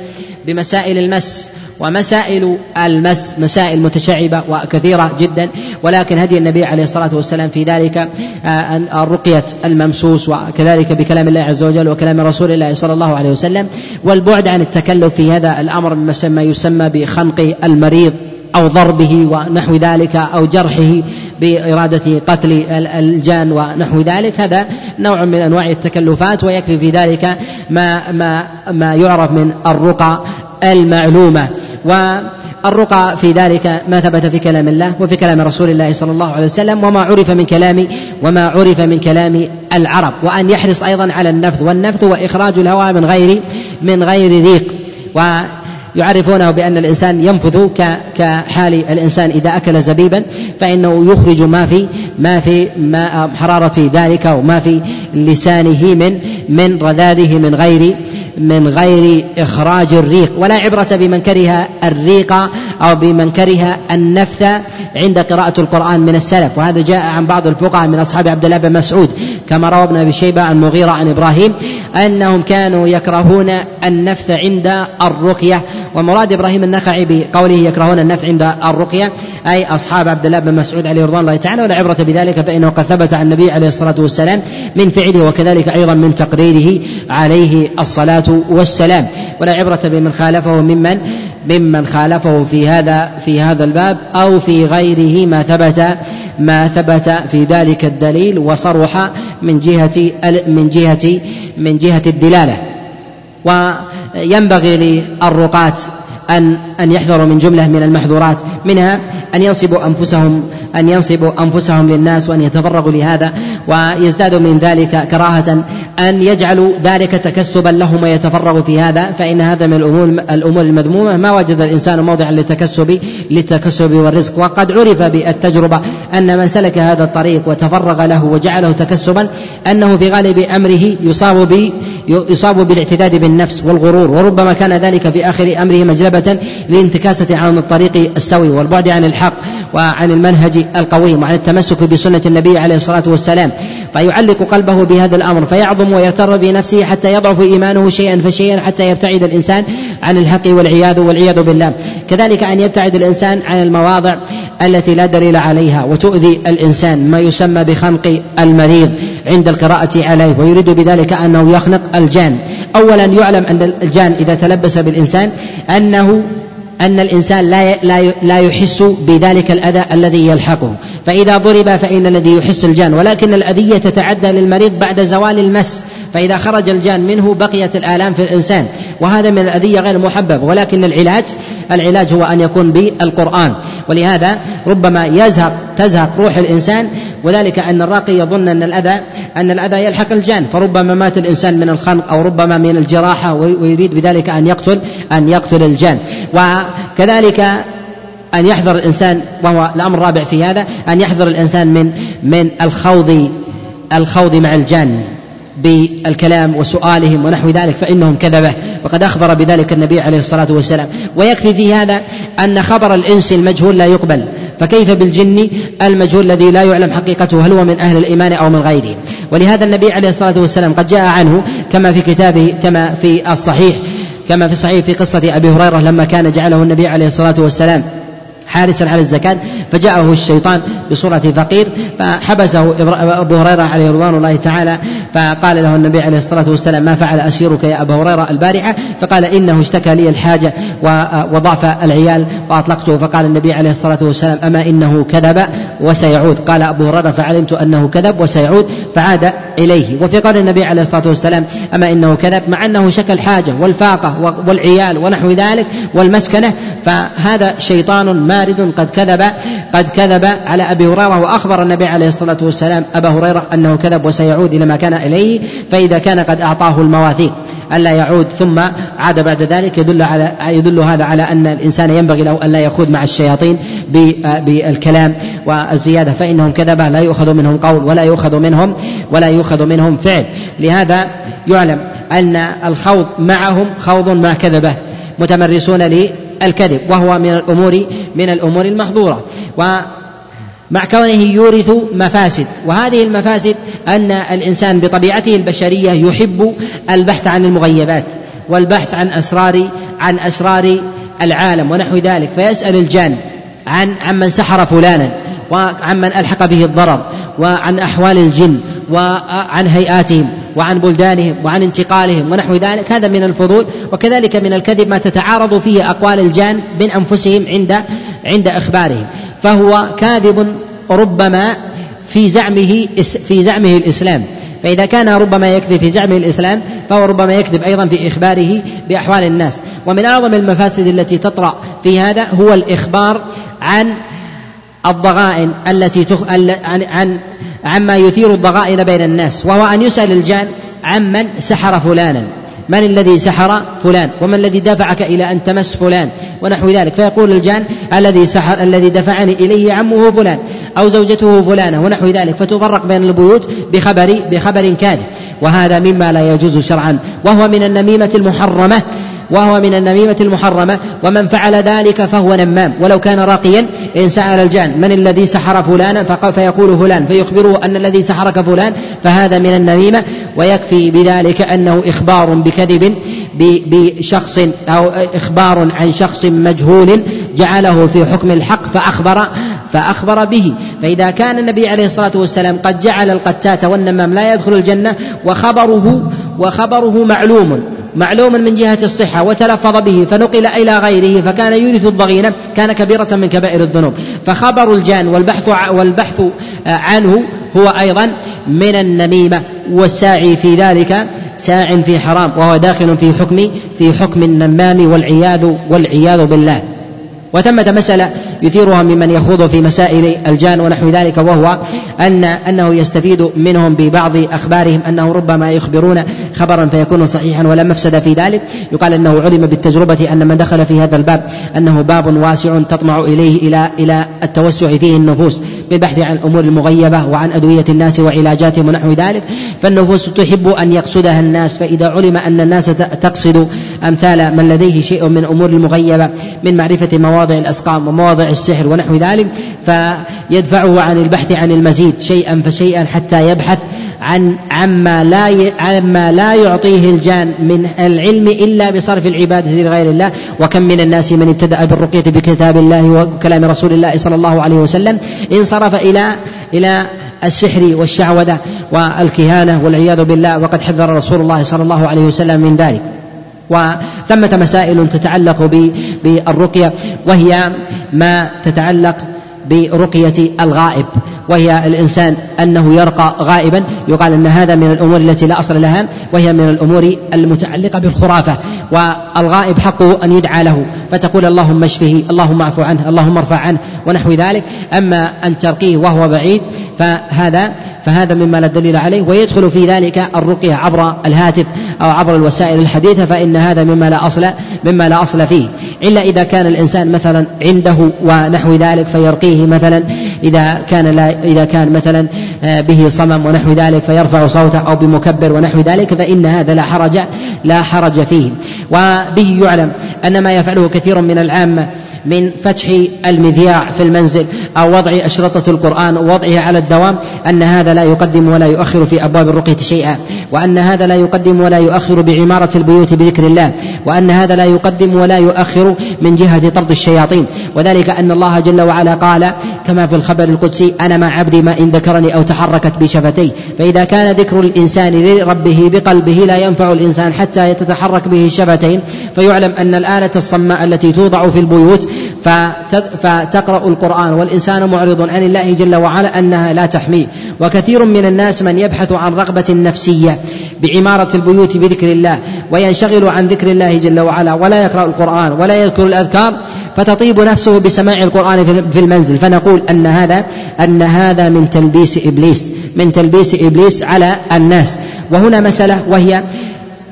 Speaker 2: بمسائل المس ومسائل المس مسائل متشعبة وكثيرة جدا. ولكن هدي النبي عليه الصلاة والسلام في ذلك آه، الرقية الممسوس وكذلك بكلام الله عز وجل وكلام رسول الله صلى الله عليه وسلم. والبعد عن التكلف في هذا الأمر ما يسمى بخنق المريض أو ضربه ونحو ذلك أو جرحه. بإرادة قتل الجان ونحو ذلك. هذا نوع من أنواع التكلفات ويكفي في ذلك ما ما ما يعرف من الرقى المعلومة. والرقى في ذلك ما ثبت في كلام الله وفي كلام رسول الله صلى الله عليه وسلم وما عرف من كلام وما عرف من كلام العرب. وأن يحرص أيضا على النفث والنفث وإخراج الهواء من غير من غير ريق يعرفونه بأن الإنسان ينفذ كحال الإنسان إذا أكل زبيبا فإنه يخرج ما في ما في ما حرارة ذلك وما في لسانه من من رذاذه من غير من غير إخراج الريق. ولا عبرة بمن كره الريق أو بمن كره النفث عند قراءة القرآن من السلف. وهذا جاء عن بعض الفقهاء من أصحاب عبد الله بن مسعود كما روى ابن أبي شيبة عن مغيرة عن إبراهيم أنهم كانوا يكرهون النفث عند الرقية. ومراد إبراهيم النخعي بقوله يكرهون النفث عند الرقية أي أصحاب عبد الله بن مسعود عليه رضوان الله تعالى ولا عبرة بذلك فإنه قد ثبت عن النبي عليه الصلاة والسلام من فعله وكذلك أيضا من تقريره عليه الصلاة والسلام. ولا عبرة بمن خالفه ممن ممن خالفه في هذا في هذا الباب أو في غيره ما ثبت ما ثبت في ذلك الدليل وصرح من جهة من جهة من جهة الدلالة. وينبغي للرقاة أن أن يحذروا من جملة من المحظورات منها أن ينصبوا أنفسهم أن ينصبوا أنفسهم للناس وأن يتفرغوا لهذا ويزدادوا من ذلك كراهة. أن يجعلوا ذلك تكسبا لهم ويتفرغوا في هذا فإن هذا من الأمور الأمور المذمومة. ما وجد الإنسان موضعا للتكسب للتكسب والرزق. وقد عرف بالتجربة أن من سلك هذا الطريق وتفرغ له وجعله تكسبا أنه في غالب أمره يصاب يصاب بالاعتداد بالنفس والغرور. وربما كان ذلك في آخر أمره مجلبة لانتكاسة عن الطريق السوي والبعد عن الحق وعن المنهج القويم وعن التمسك بسنة النبي عليه الصلاة والسلام. فيعلق قلبه بهذا الأمر فيعظم ويغتر بنفسه حتى يضعف إيمانه شيئا فشيئا حتى يبتعد الإنسان عن الحق والعياذ والعياذ بالله. كذلك أن يبتعد الإنسان عن المواضع التي لا دليل عليها وتؤذي الإنسان ما يسمى بخنق المريض عند القراءة عليه. ويريد بذلك أنه يخنق الجان. أولا يعلم أن الجان إذا تلبس بالإنسان أنه أن الإنسان لا لا يحس بذلك الأذى الذي يلحقه، فإذا ضرب فإن الذي يحس الجان، ولكن الأذية تتعدى للمريض بعد زوال المس، فإذا خرج الجان منه بقيت الآلام في الإنسان، وهذا من الأذية غير محبب، ولكن العلاج العلاج هو أن يكون بالقرآن، ولهذا ربما يزهق تزهق روح الإنسان وذلك أن الراقي يظن أن الأذى أن الأذى يلحق الجان. فربما مات الإنسان من الخنق أو ربما من الجراحة ويريد بذلك أن يقتل أن يقتل الجان. وكذلك أن يحذر الإنسان وهو الأمر الرابع في هذا أن يحذر الإنسان من من الخوض الخوض مع الجان. بالكلام وسؤالهم ونحو ذلك فإنهم كذبة. وقد أخبر بذلك النبي عليه الصلاة والسلام. ويكفي في هذا أن خبر الإنس المجهول لا يقبل. فكيف بالجن المجهول الذي لا يعلم حقيقته هل هو من أهل الإيمان أو من غيره؟ ولهذا النبي عليه الصلاة والسلام قد جاء عنه كما في كتابه كما في الصحيح كما في الصحيح في قصة أبي هريرة لما كان جعله النبي عليه الصلاة والسلام حارسا على الزكاة فجاءه الشيطان بصورة فقير فحبسه أبو هريرة عليه رضوان الله تعالى فقال له النبي عليه الصلاة والسلام ما فعل أسيرك يا أبا هريرة البارحة؟ فقال إنه اشتكى لي الحاجة وضعف العيال وأطلقته. فقال النبي عليه الصلاة والسلام أما إنه كذب وسيعود. قال أبو هريرة فعلمت أنه كذب وسيعود. فعاد إليه. وفي قول النبي عليه الصلاة والسلام أما إنه كذب مع أنه شكى الحاجة والفاقة والعيال ونحو ذلك والمسكنة فهذا شيطان مارد قد كذب قد كذب على أبي هريرة وأخبر النبي عليه الصلاة والسلام أبا هريرة أنه كذب وسيعود إلى ما كان إليه فإذا كان قد أعطاه المواثيق. ألا يعود ثم عاد بعد ذلك يدل على يدل هذا على أن الإنسان ينبغي له ألا يخوض مع الشياطين بالكلام والزيادة فإنهم كذبة لا يؤخذ منهم قول ولا يؤخذ منهم ولا يؤخذ منهم فعل. لهذا يعلم أن الخوض معهم خوض مع كذبة متمرسون للكذب وهو من الأمور من الأمور المحظورة. و مع كونه يورث مفاسد. وهذه المفاسد أن الإنسان بطبيعته البشرية يحب البحث عن المغيبات والبحث عن أسرار عن أسرار العالم ونحو ذلك. فيسأل الجان عن عمن سحر فلانا وعن من ألحق به الضرر وعن أحوال الجن وعن هيئاتهم وعن بلدانهم وعن انتقالهم ونحو ذلك. هذا من الفضول. وكذلك من الكذب ما تتعارض فيه أقوال الجان من أنفسهم عند عند إخبارهم. فهو كاذب ربما في زعمه في زعمه الإسلام. فإذا كان ربما يكذب في زعمه الإسلام فهو ربما يكذب أيضا في إخباره بأحوال الناس. ومن أعظم المفاسد التي تطرأ في هذا هو الإخبار عن الضغائن التي تخ... عن... عن عما يثير الضغائن بين الناس وهو أن يسأل الجان عمن سحر فلانا. من الذي سحر فلان؟ ومن الذي دفعك إلى أن تمس فلان؟ ونحو ذلك. فيقول الجان الذي سحر الذي دفعني إليه عمه فلان أو زوجته فلانة ونحو ذلك. فتفرق بين البيوت بخبر بخبر كاذب. وهذا مما لا يجوز شرعا وهو من النميمة المحرمة. وهو من النميمة المحرمة ومن فعل ذلك فهو نمام. ولو كان راقيا إن سأل الجان من الذي سحر فلانا؟ فيقول فلان فيخبره أن الذي سحرك فلان فهذا من النميمة. ويكفي بذلك أنه إخبار بكذب بشخص أو إخبار عن شخص مجهول جعله في حكم الحق فأخبر فأخبر به. فإذا كان النبي عليه الصلاة والسلام قد جعل القتات والنمام لا يدخل الجنة وخبره وخبره معلوم. معلوم من جهة الصحة وتلفظ به فنقل إلى غيره فكان يورث الضغينة كان كبيرة من كبائر الذنوب. فخبر الجان والبحث والبحث عنه هو أيضا من النميمة والساعي في ذلك ساع في حرام وهو داخل في حكم في حكم النمام والعياذ والعياذ بالله. وثمة مسألة يثيرها ممن يخوض في مسائل الجان ونحو ذلك وهو أن أنه يستفيد منهم ببعض أخبارهم أنه ربما يخبرون خبرا فيكون صحيحا ولا مفسد في ذلك. يقال أنه علم بالتجربة أن من دخل في هذا الباب أنه باب واسع تطمع إليه إلى إلى التوسع فيه النفوس بالبحث عن الأمور المغيبة وعن أدوية الناس وعلاجاتهم ونحو ذلك. فالنفوس تحب أن يقصدها الناس فإذا علم أن الناس تقصد أمثال من لديه شيء من أمور المغيبة من معرفة مواضع الأسقام ومواضع السحر ونحو ذلك فيدفعه عن البحث عن المزيد شيئا فشيئا حتى يبحث عن عما لا عما لا يعطيه الجان من العلم إلا بصرف العبادة لغير الله. وكم من الناس من ابتدأ بالرقية بكتاب الله وكلام رسول الله صلى الله عليه وسلم انصرف إلى إلى السحر والشعوذة والكهانة والعياذ بالله وقد حذر رسول الله صلى الله عليه وسلم من ذلك. وثمة مسائل تتعلق بالرقية وهي ما تتعلق برقية الغائب. وهي الإنسان أنه يرقى غائبا يقال أن هذا من الأمور التي لا أصل لها وهي من الأمور المتعلقة بالخرافة والغائب حقه أن يدعى له فتقول اللهم اشفه اللهم اعف عنه اللهم ارفع عنه ونحو ذلك. أما أن ترقيه وهو بعيد فهذا فهذا مما لا دليل عليه ويدخل في ذلك الرقية عبر الهاتف أو عبر الوسائل الحديثة فإن هذا مما لا أصل مما لا أصل فيه. إلا إذا كان الإنسان مثلا عنده ونحو ذلك فيرقيه مثلا. إذا كان لا إذا كان مثلا آه، به صمم ونحو ذلك فيرفع صوته أو بمكبر ونحو ذلك فإن هذا لا حرج لا حرج فيه. وبه يعلم أن ما يفعله كثير من العامة من فتح المذياع في المنزل أو وضع أشرطة القرآن ووضعها على الدوام أن هذا لا يقدم ولا يؤخر في أبواب الرقية شيئا وأن هذا لا يقدم ولا يؤخر بعمارة البيوت بذكر الله وأن هذا لا يقدم ولا يؤخر من جهة طرد الشياطين. وذلك أن الله جل وعلا قال كما في الخبر القدسي أنا مع عبدي ما إن ذكرني أو تحركت بشفتيه. فإذا كان ذكر الإنسان لربه بقلبه لا ينفع الإنسان حتى تتحرك به الشفتين. فيعلم أن الآلة الصماء التي توضع في البيوت فتقرأ القرآن والإنسان معرض عن الله جل وعلا أنها لا تحميه. وكثير من الناس من يبحث عن رغبة نفسية بعمارة البيوت بذكر الله وينشغل عن ذكر الله جل وعلا ولا يقرأ القرآن ولا يذكر الأذكار فتطيب نفسه بسماع القرآن في المنزل. فنقول أن هذا أن هذا من تلبيس إبليس من تلبيس إبليس على الناس. وهنا مسألة وهي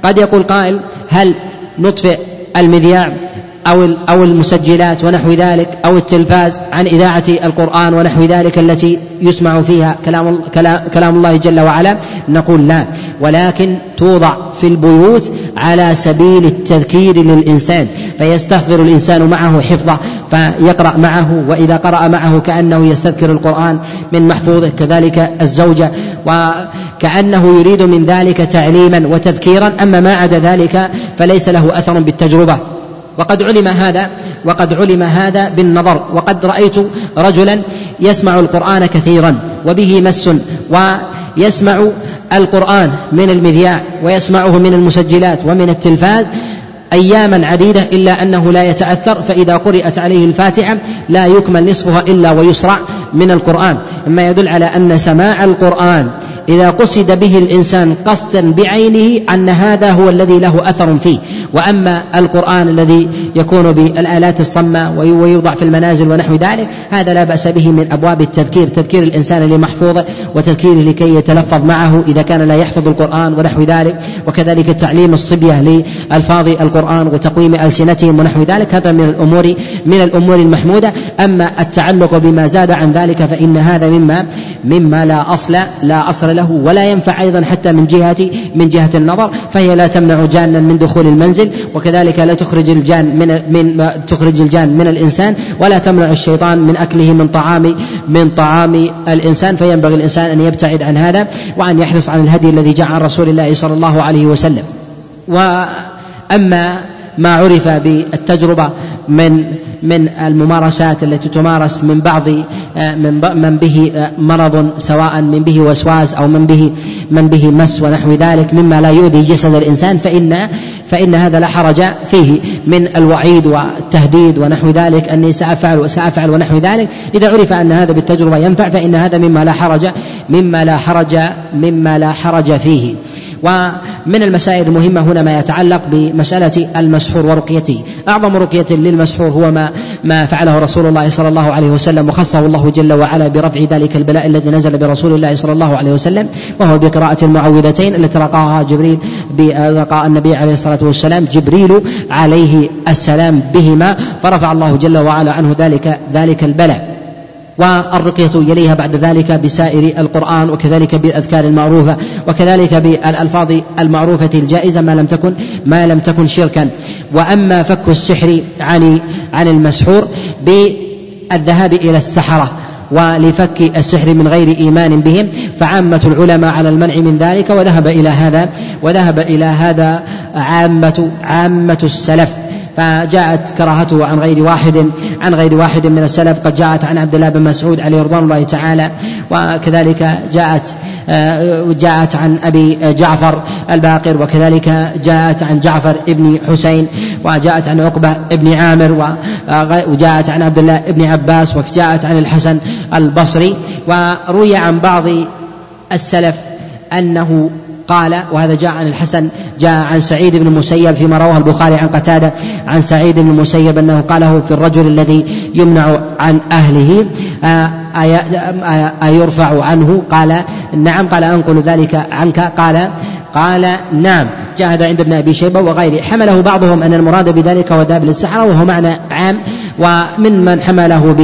Speaker 2: قد يقول قائل هل نطفئ المذياع أو أو المسجلات ونحو ذلك أو التلفاز عن إذاعة القرآن ونحو ذلك التي يسمع فيها كلام كلام الله جل وعلا نقول لا. ولكن توضع في البيوت على سبيل التذكير للإنسان. فيستحضر الإنسان معه حفظه فيقرأ معه وإذا قرأ معه كأنه يستذكر القرآن من محفوظه كذلك الزوجة. وكأنه يريد من ذلك تعليما وتذكيرا أما ما عدا ذلك فليس له أثر بالتجربة. وقد علم هذا وقد علم هذا بالنظر وقد رأيت رجلا يسمع القرآن كثيرا وبه مس ويسمع القرآن من المذياع ويسمعه من المسجلات ومن التلفاز أياما عديدة إلا أنه لا يتأثر فإذا قرأت عليه الفاتحة لا يكمل نصفها إلا ويسرع من القرآن. مما يدل على أن سماع القرآن إذا قصد به الإنسان قصدا بعينه أن هذا هو الذي له أثر فيه. وأما القرآن الذي يكون بالآلات الصمة ويوضع في المنازل ونحو ذلك هذا لا بأس به من أبواب التذكير تذكير الإنسان لمحفوظه وتذكيره لكي يتلفظ معه إذا كان لا يحفظ القرآن ونحو ذلك وكذلك تعليم الصبية لألفاظ القرآن وتقويم ألسنتهم ونحو ذلك هذا من الأمور من الأمور المحمودة. أما التعلق بما زاد عن ذلك فإن هذا مما مما لا أصل لا أصل له ولا ينفع أيضا حتى من جهة من جهة النظر فهي لا تمنع جانا من دخول المنزل وكذلك لا تخرج الجان من من تخرج الجان من الإنسان ولا تمنع الشيطان من أكله من طعام من طعام الإنسان فينبغي الإنسان أن يبتعد عن هذا وأن يحرص عن الهدي الذي جاء عن رسول الله صلى الله عليه وسلم. وأما ما عرف بالتجربة من من الممارسات التي تمارس من بعض آه، من من به آه، مرض سواء من به وسواس أو من به من به مس ونحو ذلك مما لا يؤذي جسد الإنسان فإن فإن هذا لا حرج فيه من الوعيد والتهديد ونحو ذلك أني سأفعل وسافعل ونحو ذلك. إذا عرف أن هذا بالتجربة ينفع فإن هذا مما لا حرج مما لا حرج مما لا حرج فيه. ومن المسائل المهمة هنا ما يتعلق بمسألة المسحور ورقيته أعظم رقية للمسحور هو ما ما فعله رسول الله صلى الله عليه وسلم وخصه الله جل وعلا برفع ذلك البلاء الذي نزل برسول الله صلى الله عليه وسلم وهو بقراءة المعوذتين التي رقاها جبريل برقاء النبي عليه الصلاة والسلام جبريل عليه السلام بهما فرفع الله جل وعلا عنه ذلك ذلك البلاء. والرقية يليها بعد ذلك بسائر القرآن وكذلك بالأذكار المعروفة وكذلك بالألفاظ المعروفة الجائزة ما لم تكن ما لم تكن شركا. وأما فك السحر عن عن المسحور بالذهاب إلى السحرة ولفك السحر من غير إيمان بهم فعامة العلماء على المنع من ذلك وذهب إلى هذا وذهب إلى هذا عامه عامة السلف. فجاءت كراهته عن غير واحد عن غير واحد من السلف. قد جاءت عن عبد الله بن مسعود عليه رضوان الله تعالى وكذلك جاءت آه، جاءت عن أبي جعفر الباقر وكذلك جاءت عن جعفر ابن حسين وجاءت عن عقبة ابن عامر وجاءت عن عبد الله ابن عباس وجاءت عن الحسن البصري. وروي عن بعض السلف أنه قال وهذا جاء عن الحسن جاء عن سعيد بن المسيب فيما رواه البخاري عن قتادة عن سعيد بن المسيب أنه قاله في الرجل الذي يمنع عن أهله آه، أيرفع عنه قال نعم قال أنقل ذلك عنك قال قال نعم جاء هذا عند ابن أبي شيبة وغيره. حمله بعضهم أن المراد بذلك هو ذهاب للسحرة وهو معنى عام ومن من حمله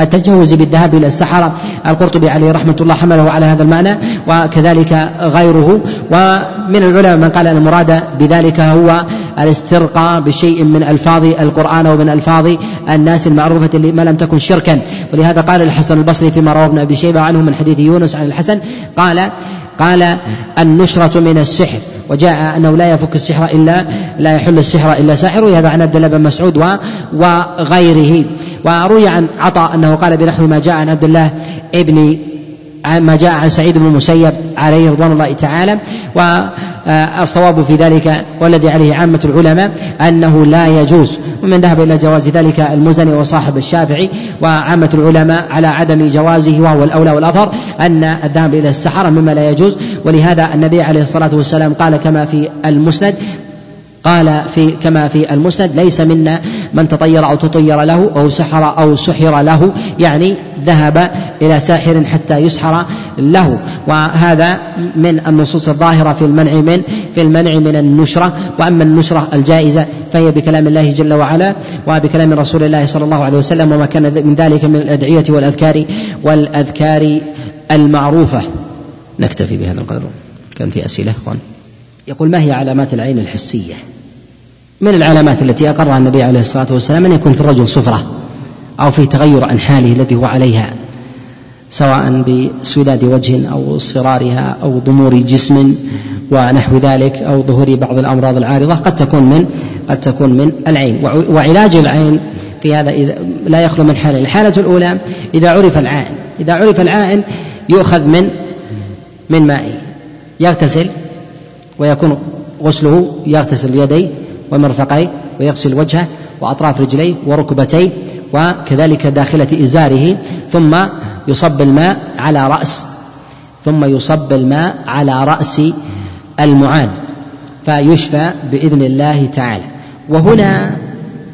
Speaker 2: التجوز بالذهاب إلى السحرة. القرطبي عليه رحمة الله حمله على هذا المعنى وكذلك غيره. ومن العلماء من قال أن المراد بذلك هو الاسترقاء بشيء من ألفاظ القرآن ومن ألفاظ الناس المعروفة ما لم تكن شركا. ولهذا قال الحسن البصري فيما رواه ابن أبي شيبة عنه من حديث يونس عن الحسن قال قال النشرة من السحر وجاء أنه لا يفك السحر إلا لا يحل السحر إلا ساحر وهذا عن عبد الله بن مسعود وغيره. وروي عن عطاء أنه قال بنحو ما جاء عن عبد الله ابن ما جاء عن سعيد بن المسيب عليه رضوان الله تعالى والصواب في ذلك والذي عليه عامة العلماء أنه لا يجوز ومن ذهب إلى جواز ذلك المزني وصاحب الشافعي وعامة العلماء على عدم جوازه وهو الأولى والأظهر أن الذهاب إلى السحرة مما لا يجوز ولهذا النبي عليه الصلاة والسلام قال كما في المسند قال في كما في المسند ليس منا من تطير أو تطير له أو سحر أو سحر له يعني ذهب إلى ساحر حتى يسحر له. وهذا من النصوص الظاهرة في المنع من في المنع من النشرة. وأما النشرة الجائزة فهي بكلام الله جل وعلا وبكلام رسول الله صلى الله عليه وسلم وما كان من ذلك من الأدعية والاذكار والأذكار المعروفة. نكتفي بهذا القدر. كان في إخوان؟ يقول ما هي علامات العين الحسية؟ من العلامات التي أقرها النبي عليه الصلاة والسلام أن يكون في الرجل صفرة أو في تغير عن حاله الذي هو عليها سواء بسوداد وجه أو اصفرارها أو ضمور جسم ونحو ذلك أو ظهور بعض الأمراض العارضة قد تكون من قد تكون من العين. وعلاج العين في هذا إذا لا يخلو من حالين الحالة الأولى إذا عرف العائن. إذا عرف العائن يؤخذ من من ماء يغتسل ويكون غسله يغتسل بيديه ومرفقيه ويغسل وجهه وأطراف رجليه وركبتيه وكذلك داخلة إزاره ثم يصب الماء على رأس ثم يصب الماء على رأس المعان فيشفى بإذن الله تعالى. وهنا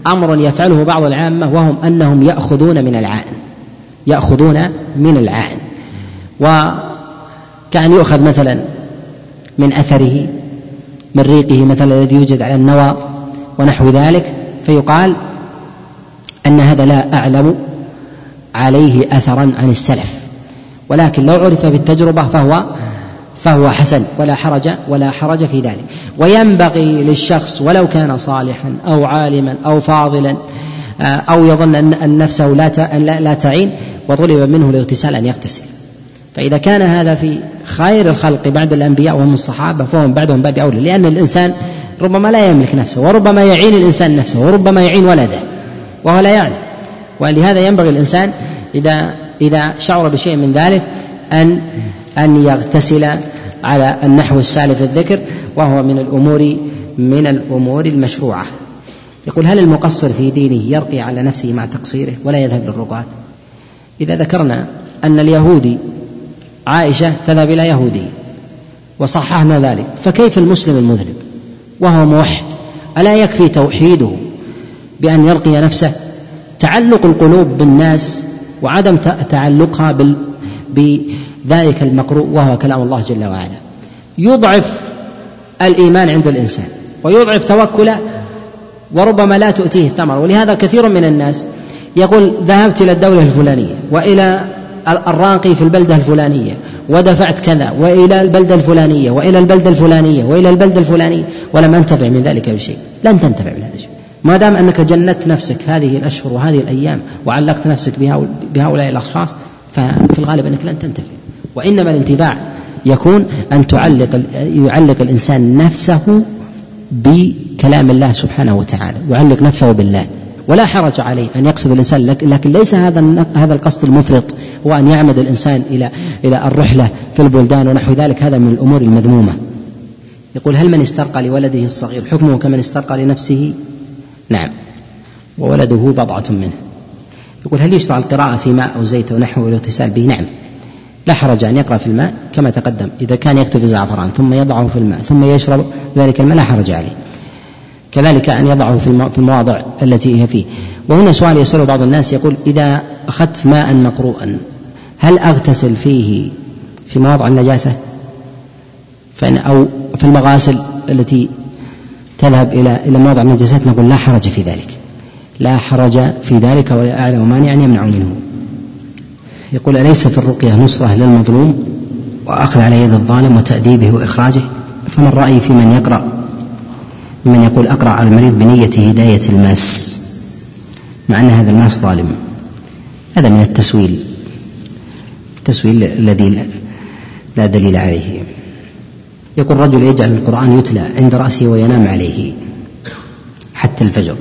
Speaker 2: أمر يفعله بعض العامة وهم أنهم يأخذون من العائن يأخذون من العائن. وكأن يؤخذ مثلا من أثره من ريقه مثلا الذي يوجد على النوى ونحو ذلك فيقال أن هذا لا أعلم عليه أثرا عن السلف. ولكن لو عرف بالتجربة فهو فهو حسن ولا حرج ولا حرج في ذلك. وينبغي للشخص ولو كان صالحا أو عالما أو فاضلا آه، أو يظن أن نفسه لا لا تعين وطلب منه الاغتسال أن يغتسل. فإذا كان هذا في خير الخلق بعد الأنبياء وهم الصحابة فهم بعدهم باب أولى. لأن الإنسان ربما لا يملك نفسه وربما يعين الإنسان نفسه وربما يعين ولده وهو لا يعلم. ولهذا ينبغي الإنسان إذا إذا شعر بشيء من ذلك أن أن يغتسل على النحو السالف الذكر وهو من الأمور من الأمور المشروعة. يقول هل المقصر في دينه يرقي على نفسه مع تقصيره ولا يذهب للرقاة إذا ذكرنا أن اليهودي عائشة تذهب إلى يهودي وصححنا ذلك فكيف المسلم المذنب؟ وهو موحد. ألا يكفي توحيده بأن يرقي نفسه؟ تعلق القلوب بالناس وعدم تعلقها بذلك المقروء وهو كلام الله جل وعلا. يضعف الإيمان عند الإنسان ويضعف توكله وربما لا تؤتيه الثمر. ولهذا كثير من الناس يقول ذهبت إلى الدولة الفلانية وإلى الراقي في البلدة الفلانية ودفعت كذا وإلى البلدة الفلانية وإلى البلدة الفلانية وإلى البلدة الفلانية ولم أنتفع من ذلك بشيء. لن تنتفع من هذا الشيء. ما دام أنك جندت نفسك هذه الأشهر وهذه الأيام وعلقت نفسك بهؤلاء الأشخاص ففي الغالب أنك لن تنتفع وإنما الانتفاع يكون أن تعلق يعلق الإنسان نفسه بكلام الله سبحانه وتعالى يعلق نفسه بالله. ولا حرج عليه أن يقصد الإنسان لكن ليس هذا هذا القصد المفرط هو أن يعمد الإنسان إلى إلى الرحلة في البلدان ونحو ذلك هذا من الأمور المذمومة. يقول هل من استرقى لولده الصغير؟ حكمه كمن استرقى لنفسه؟ نعم. وولده بضعة منه. يقول هل يشرع القراءة في ماء أو زيت أو نحوه والاغتسال به؟ نعم. لا حرج أن يقرأ في الماء كما تقدم إذا كان يكتب زعفران ثم يضعه في الماء ثم يشرب ذلك الماء لا حرج عليه. كذلك أن يضعه في المواضع التي هي فيه. وهنا سؤال يسأله بعض الناس يقول إذا أخذت ماء مقروءا هل أغتسل فيه في مواضع النجاسة؟ فإن أو في المغاسل التي تذهب إلى إلى مواضع النجاسات نقول لا حرج في ذلك. لا حرج في ذلك ولا أعلم مانعا يمنع منه. يقول أليس في الرقية نصرة للمظلوم وأخذ على يد الظالم وتأديبه وإخراجه؟ فما الرأي في من يقرأ من يقول أقرأ على المريض بنية هداية الماس مع أن هذا الماس ظالم. هذا من التسويل التسويل الذي لا دليل عليه. يقول رجل يجعل القرآن يتلى عند رأسه وينام عليه حتى الفجر.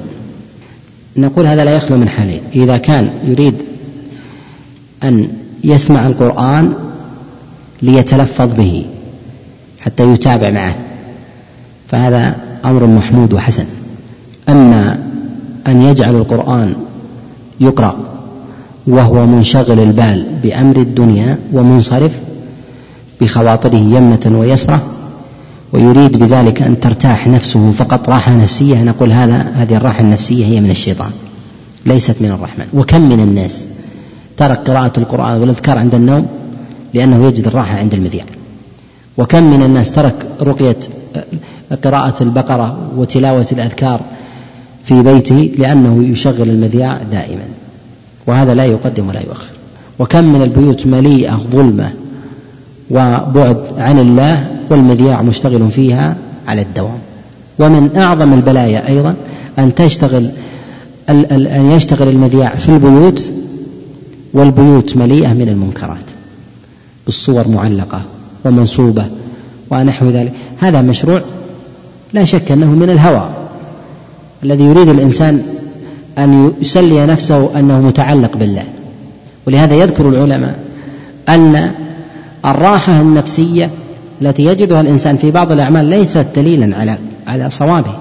Speaker 2: نقول هذا لا يخلو من حالين إذا كان يريد أن يسمع القرآن ليتلفظ به حتى يتابع معه فهذا أمر محمود وحسن. أما أن يجعل القرآن يقرأ وهو منشغل البال بأمر الدنيا ومنصرف بخواطره يمنة ويسرة ويريد بذلك أن ترتاح نفسه فقط راحة نفسية نقول هذا هذه الراحة النفسية هي من الشيطان. ليست من الرحمن. وكم من الناس ترك قراءة القرآن والأذكار عند النوم لأنه يجد الراحة عند المذياع وكم من الناس ترك رقية قراءة البقرة وتلاوة الأذكار في بيته لأنه يشغل المذياع دائما. وهذا لا يقدم ولا يؤخر. وكم من البيوت مليئة ظلمة وبعد عن الله والمذياع مشتغل فيها على الدوام. ومن أعظم البلايا أيضا أن تشتغل أن يشتغل المذياع في البيوت والبيوت مليئة من المنكرات. بالصور معلقة ومنصوبة ونحو ذلك. هذا مشروع لا شك أنه من الهوى الذي يريد الإنسان أن يسلي نفسه أنه متعلق بالله. ولهذا يذكر العلماء أن الراحة النفسية التي يجدها الإنسان في بعض الأعمال ليست دليلا على على صوابه.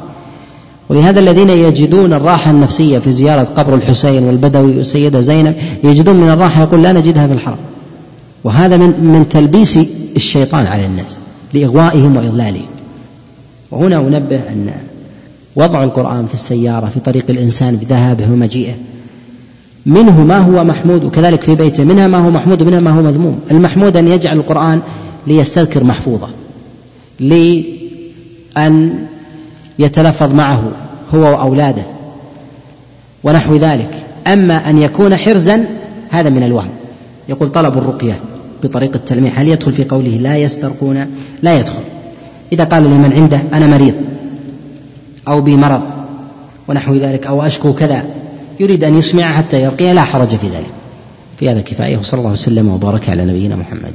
Speaker 2: ولهذا الذين يجدون الراحة النفسية في زيارة قبر الحسين والبدوي والسيدة زينب يجدون من الراحة يقول لا نجدها في الحرم. وهذا من من تلبيس الشيطان على الناس لإغوائهم وإضلالهم. وهنا أنبه أن وضع القرآن في السيارة في طريق الإنسان بذهابه ومجيئه. منه ما هو محمود وكذلك في بيته منها ما هو محمود ومنها ما هو مذموم. المحمود أن يجعل القرآن ليستذكر محفوظة لأن يتلفظ معه هو وأولاده ونحو ذلك. أما أن يكون حرزا هذا من الوهم. يقول طلب الرقية بطريق التلميح هل يدخل في قوله لا يسترقون؟ لا يدخل. إذا قال لمن عنده أنا مريض أو بمرض ونحو ذلك أو أشكو كذا يريد أن يسمع حتى يرقي لا حرج في ذلك. في هذا كفاية وصلى الله وسلم وبارك على نبينا محمد.